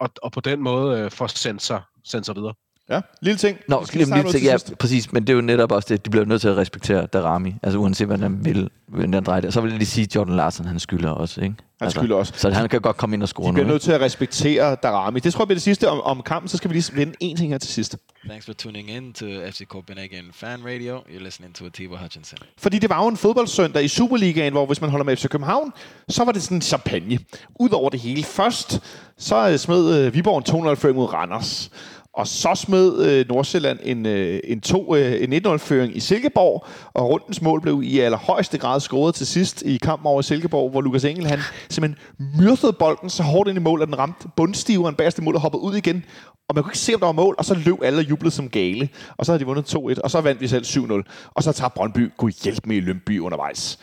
Speaker 4: og, og på den måde øh, får sendt sig, sendt sig videre.
Speaker 2: Ja, lille ting.
Speaker 3: Nå,
Speaker 2: skal noget
Speaker 3: til,
Speaker 2: til
Speaker 3: ja,
Speaker 2: sidst.
Speaker 3: præcis, men det er jo netop også det, de bliver nødt til at respektere Darami, altså uanset hvad han vil, hvordan han drejer det. Så vil jeg lige sige, at Jordan Larsen, han skylder også, ikke?
Speaker 2: Han
Speaker 3: altså,
Speaker 2: skylder også.
Speaker 3: Så han kan godt komme ind og score
Speaker 2: De
Speaker 3: nu,
Speaker 2: bliver
Speaker 3: ikke?
Speaker 2: nødt til at respektere Darami. Det tror jeg bliver det sidste om, om kampen. Så skal vi lige vende en ting her til sidst.
Speaker 5: Thanks for tuning in to FC Copenhagen Fan Radio. You're listening to Atiba Hutchinson.
Speaker 2: Fordi det var jo en fodboldsøndag i Superligaen, hvor hvis man holder med FC København, så var det sådan en champagne. Udover det hele. Først, så øh, smed øh, Viborg en 2-0-føring mod Randers. Og så smed øh, Nordsjælland en, øh, en, to, øh, en 1-0-føring i Silkeborg, og rundens mål blev i allerhøjeste grad scoret til sidst i kampen over Silkeborg, hvor Lukas Engel han simpelthen myrdede bolden så hårdt ind i mål, at den ramte bundstiveren bagerste mål og hoppede ud igen. Og man kunne ikke se, om der var mål, og så løb alle og jublede som gale. Og så havde de vundet 2-1, og så vandt vi selv 7-0. Og så tager Brøndby, kunne hjælpe med i Lønby undervejs.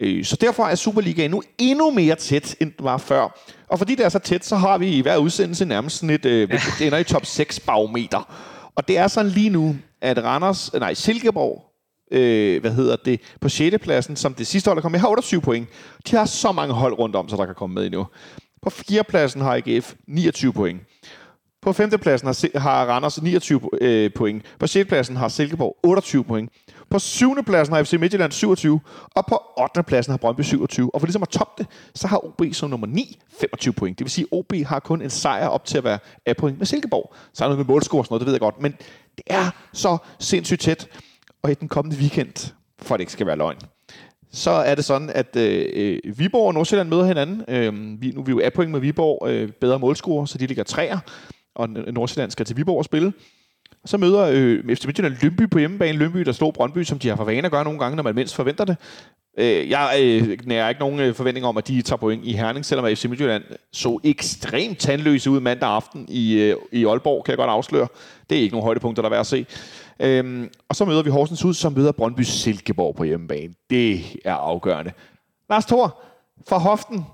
Speaker 2: Øh, Så derfor er Superligaen nu endnu mere tæt, end den var før. Og fordi det er så tæt, så har vi i hver udsendelse nærmest sådan et, øh, det ender i top 6 barometer. Og det er sådan lige nu, at Randers, nej, Silkeborg, øh, hvad hedder det, på 6. pladsen, som det sidste hold der kom med, har 28 point. De har så mange hold rundt om, så der kan komme med endnu. På 4. pladsen har AGF 29 point. På 5. pladsen har, har Randers 29 øh, point. På 6. pladsen har Silkeborg 28 point. På 7. pladsen har FC Midtjylland 27. Og på 8. pladsen har Brøndby 27. Og for ligesom at toppe det, så har OB som nummer 9 25 point. Det vil sige, at OB har kun en sejr op til at være af point med Silkeborg. Så er noget med målscore og sådan noget, det ved jeg godt. Men det er så sindssygt tæt. Og i den kommende weekend, for at det ikke skal være løgn, så er det sådan, at øh, øh, Viborg og Nordsjælland møder hinanden. Øh, vi, nu er vi jo af point med Viborg, øh, bedre målscorer, så de ligger træer, og Nordsjælland skal til Viborg og spille. Så møder øh, FC Midtjylland Lønby på hjemmebane. Lønby, der slog Brøndby, som de har for vane at gøre nogle gange, når man mindst forventer det. Øh, jeg øh, nærer ikke nogen øh, forventning om, at de tager point i Herning, selvom FC Midtjylland så ekstremt tandløse ud mandag aften i, øh, i Aalborg, kan jeg godt afsløre. Det er ikke nogen højdepunkter, der er værd at se. Øhm, og så møder vi Horsens ud, som møder Brøndby Silkeborg på hjemmebane. Det er afgørende. Lars Thor, fra hoften,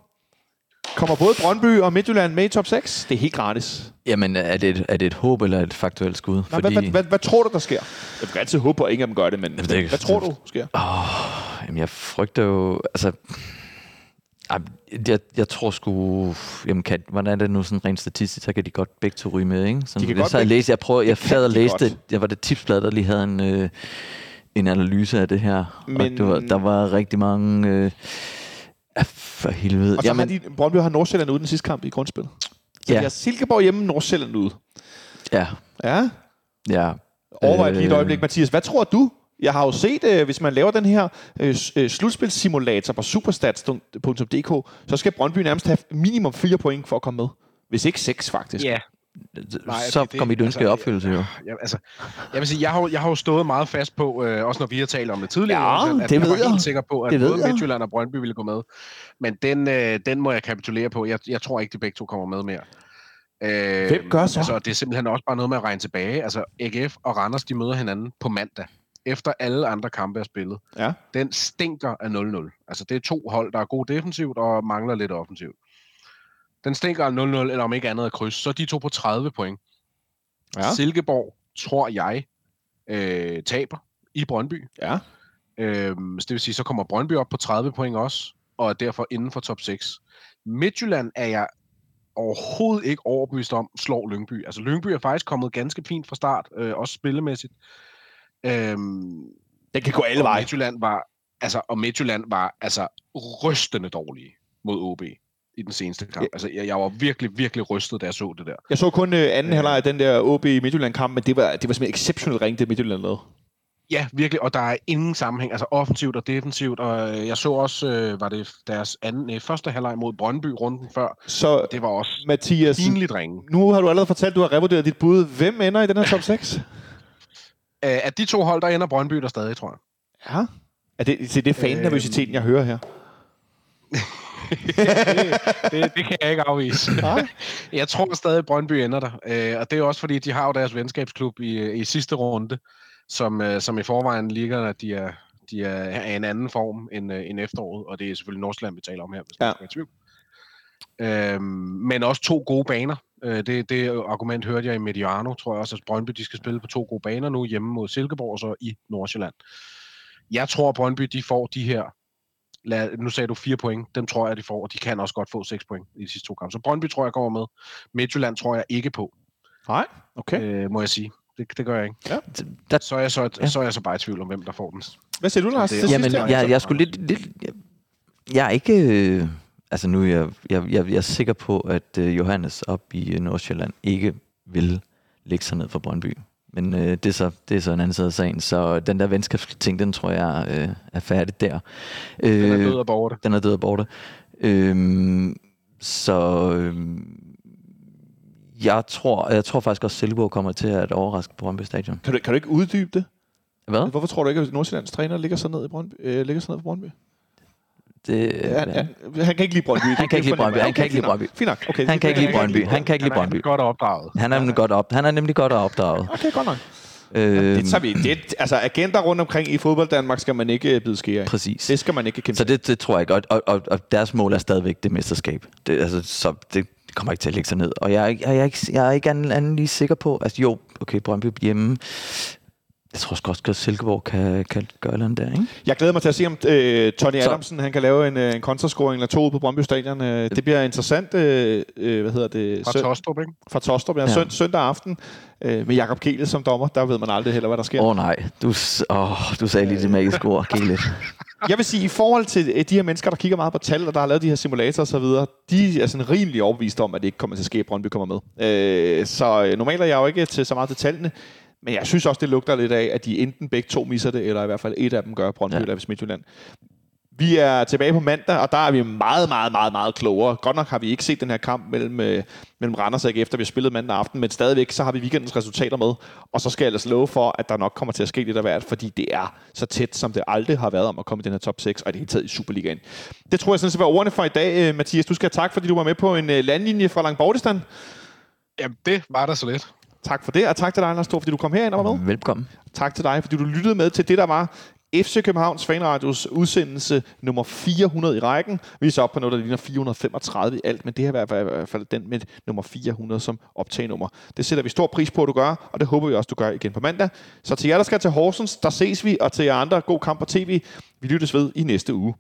Speaker 2: kommer både Brøndby og Midtjylland med i top 6. Det er helt gratis.
Speaker 3: Jamen, er det, et, er det et håb eller et faktuelt skud?
Speaker 2: Nå, Fordi... hvad, hvad, hvad, hvad tror du, der sker? Jeg vil altid håbe på, at ingen af dem gør det, men
Speaker 3: Jamen, det
Speaker 2: hvad tror du sker?
Speaker 3: Jamen, jeg frygter jo... Altså, jeg, jeg tror sgu... Jamen, kan, hvordan er det nu sådan rent statistisk? Så kan de godt begge to ryge med, ikke? Sådan,
Speaker 2: De kan
Speaker 3: jeg
Speaker 2: godt begge-
Speaker 3: læste, jeg prøvede, jeg
Speaker 2: kan
Speaker 3: sad og læste,
Speaker 2: godt.
Speaker 3: jeg var det tipsblad, der lige havde en, øh, en analyse af det her. Men...
Speaker 2: Men-
Speaker 3: Og det var, der var rigtig mange... Øh, ah, for helvede.
Speaker 2: Og så Jamen, har de, Brøndby har Nordsjælland ude den sidste kamp i grundspillet. Så
Speaker 3: Ja.
Speaker 2: de har Silkeborg hjemme, Nordsjælland ude.
Speaker 3: ja,
Speaker 2: Ja,
Speaker 3: ja.
Speaker 2: overvej lige et
Speaker 3: Øh,
Speaker 2: øjeblik, Mathias. Hvad tror du? Jeg har jo set, øh, hvis man laver den her øh, øh, slutspilssimulator på superstats.dk, så skal Brøndby nærmest have minimum 4 point for at komme med. Hvis ikke 6, faktisk.
Speaker 4: Ja,
Speaker 3: Så
Speaker 4: det-
Speaker 3: kom mit ønske i
Speaker 4: altså,
Speaker 3: opfyldelse, jo.
Speaker 4: jeg, altså, jeg vil sige, jeg har, jeg har jo stået meget fast på, øh, også når vi har talt om det tidligere,
Speaker 2: Ja,
Speaker 4: også, at
Speaker 2: det
Speaker 4: jeg var
Speaker 2: ved jeg.
Speaker 4: helt sikker på, at
Speaker 2: Det
Speaker 4: både. Midtjylland og Brøndby ville gå med. Men den, øh, den må jeg kapitulere på. Jeg, jeg tror ikke, de begge to kommer med mere. Øh,
Speaker 2: Hvem gør så?
Speaker 4: Altså, det er simpelthen også bare noget med at regne tilbage. Altså, AGF og Randers, de møder hinanden på mandag, efter alle andre kampe er spillet.
Speaker 2: Ja.
Speaker 4: Den stinker af 0-0. Altså, det er to hold, der er gode defensivt og mangler lidt offensivt. Den stinker af 0-0, eller om ikke andet af kryds. Så er de to på 30 point.
Speaker 2: Ja.
Speaker 4: Silkeborg, tror jeg, øh, taber i Brøndby.
Speaker 2: Ja.
Speaker 4: Øhm, så det vil sige, så kommer Brøndby op på 30 point også, og er derfor inden for top 6. Midtjylland er jeg overhovedet ikke overbevist om, slår Lyngby. Altså Lyngby er faktisk kommet ganske fint fra start, øh, også spillemæssigt. Øhm,
Speaker 2: Den kan gå alle veje.
Speaker 4: Midtjylland var, altså, og Midtjylland var altså rystende dårlige mod OB i den seneste kamp. Altså, jeg, jeg var virkelig, virkelig rystet, da jeg så det der.
Speaker 2: Jeg så kun øh, anden
Speaker 4: Øh.
Speaker 2: halvleg af den der OB Midtjylland-kamp, men det var, det var simpelthen exceptionelt ringe, det Midtjylland lavede.
Speaker 4: Ja, virkelig, og der er ingen sammenhæng, altså offensivt og defensivt, og øh, jeg så også, øh, var det deres anden, øh, første halvleg mod Brøndby runden før,
Speaker 2: Så
Speaker 4: det var også
Speaker 2: Mathias,
Speaker 4: pinligt ringe.
Speaker 2: nu har du allerede fortalt, at du har revurderet dit bud. Hvem ender i den her top 6?
Speaker 4: Øh, at de to hold, der ender Brøndby der stadig, tror jeg.
Speaker 2: Ja. Er det, det er fan-nervøsiteten, jeg hører her.
Speaker 4: det, det kan jeg ikke afvise.
Speaker 2: Nej.
Speaker 4: jeg tror stadig, at Brøndby ender der. Øh, og det er også fordi, de har jo deres venskabsklub i, øh, i sidste runde, som, øh, som i forvejen ligger, at de er, de er af en anden form end, øh, end efteråret. Og det er selvfølgelig Nordsjælland, vi taler om her, hvis
Speaker 2: Ja.
Speaker 4: man skal være i tvivl. Øhm, men også to gode baner. Øh, det, det argument hørte jeg i Mediano, tror jeg også, at Brøndby de skal spille på to gode baner nu, hjemme mod Silkeborg og så i Nordsjælland. Jeg tror, at Brøndby de får de her lad, nu sagde du fire point, dem tror jeg, de får, og de kan også godt få seks point i de sidste to kampe. Så Brøndby tror jeg kommer med. Midtjylland tror jeg ikke på,
Speaker 2: Nej, okay.
Speaker 4: øh, må jeg sige. Det, det gør jeg ikke.
Speaker 3: Der,
Speaker 4: Så er, jeg så,
Speaker 3: Ja.
Speaker 4: ja. så er jeg så bare i tvivl om, hvem der får den.
Speaker 2: Hvad siger du, Lars?
Speaker 4: det-
Speaker 3: Jamen,
Speaker 2: her?
Speaker 3: jeg, jeg skulle lidt, lidt jeg, jeg er ikke... Øh, altså nu er jeg, jeg, jeg, jeg er sikker på, at øh, Johannes op i øh, Nordsjælland ikke vil lægge sig ned for Brøndby. Men øh, det, er så, det er så en anden side af sagen. Så den der venskabsting, den tror jeg øh, er færdig der. Øh,
Speaker 4: Den er død og borte.
Speaker 3: Den er død og borte. Øhm, så øhm, jeg tror, jeg tror faktisk også, at Silkeborg kommer til at overraske Brøndby Stadion.
Speaker 2: Kan du, kan du ikke uddybe det?
Speaker 3: Hvad?
Speaker 2: Hvorfor tror du ikke, at Nordsjællands træner ligger så ned i Brøndby? Øh, ligger så ned for Brøndby?
Speaker 3: Det,
Speaker 2: han, han, han kan ikke lide Brøndby.
Speaker 3: Han kan ikke lide Brøndby. Han kan ikke lide Brøndby.
Speaker 2: Fint nok. Okay.
Speaker 3: Han kan ikke lide Brøndby. Han kan ikke lide
Speaker 4: Han er
Speaker 3: Brøndby.
Speaker 4: godt opdraget.
Speaker 3: Han er nemlig godt op. Han er nemlig godt opdraget.
Speaker 2: Okay, godt nok.
Speaker 3: Øhm,
Speaker 2: Det tager vi. Det, altså, agenter rundt omkring i fodbold Danmark skal man ikke øh, bide skære af.
Speaker 3: Præcis.
Speaker 2: Det skal man ikke kæmpe.
Speaker 3: Så det, det tror jeg godt. Og, og, og deres mål er stadigvæk det mesterskab. Det, altså, så det kommer ikke til at lægge sig ned. Og jeg, er ikke- jeg, er ikke, jeg er ikke anden, anden lige sikker på, altså jo, okay, Brøndby hjemme. Jeg tror også, at Silkeborg kan, kan gøre noget der, ikke?
Speaker 2: Jeg glæder mig til at se, om øh, Tony
Speaker 3: Så-
Speaker 2: Adamsen han kan lave en, øh, en kontrascoring eller to på Brøndby Stadion. Øh, det bliver interessant. Øh, øh, hvad hedder det?
Speaker 4: Fra Tostrup, ikke?
Speaker 2: fra Tostrup. Ja.
Speaker 3: Ja.
Speaker 2: Søn, søndag aften øh, med Jakob Kele som dommer. Der ved man aldrig heller, hvad der sker.
Speaker 3: Åh oh, nej, du, åh, du sagde lige det magiske ord, Gillet.
Speaker 2: Jeg vil sige, i forhold til de her mennesker, der kigger meget på tal, og der har lavet de her simulatorer og så videre, de er sådan rimelig overbevist om, at det ikke kommer til at ske, at Brøndby kommer med. Øh, så normalt er jeg jo ikke til så meget til tallene, men jeg synes også, det lugter lidt af, at de enten begge to misser det, eller i hvert fald et af dem gør Brøndby Ja. eller Midtjylland. Vi er tilbage på mandag, og der er vi meget, meget, meget, meget klogere. Godt nok har vi ikke set den her kamp mellem, øh, mellem Randers og AGF, efter vi har spillet mandag aften, men stadigvæk så har vi weekendens resultater med. Og så skal jeg ellers love for, at der nok kommer til at ske lidt af hvert, fordi det er så tæt, som det aldrig har været om at komme i den her top 6, og i det hele taget i Superligaen. Det tror jeg sådan set var ordene for i dag, øh, Mathias. Du skal have tak, fordi du var med på en øh, landlinje fra Langbordistan.
Speaker 4: Jamen, det var der så lidt.
Speaker 2: Tak for det, og tak til dig, Lars Stor, fordi du kom herind og var med.
Speaker 3: Velkommen.
Speaker 2: Tak til dig, fordi du lyttede med til det, der var FC Københavns Fanradios udsendelse nummer 400 i rækken. Vi er så oppe på noget, der ligner 435 i alt, men det her er i hvert fald den med nummer 400 som optagenummer. Det sætter vi stor pris på, at du gør, og det håber vi også, du gør igen på mandag. Så til jer, der skal til Horsens, der ses vi, og til jer andre, god kamp på tv. Vi lyttes ved i næste uge.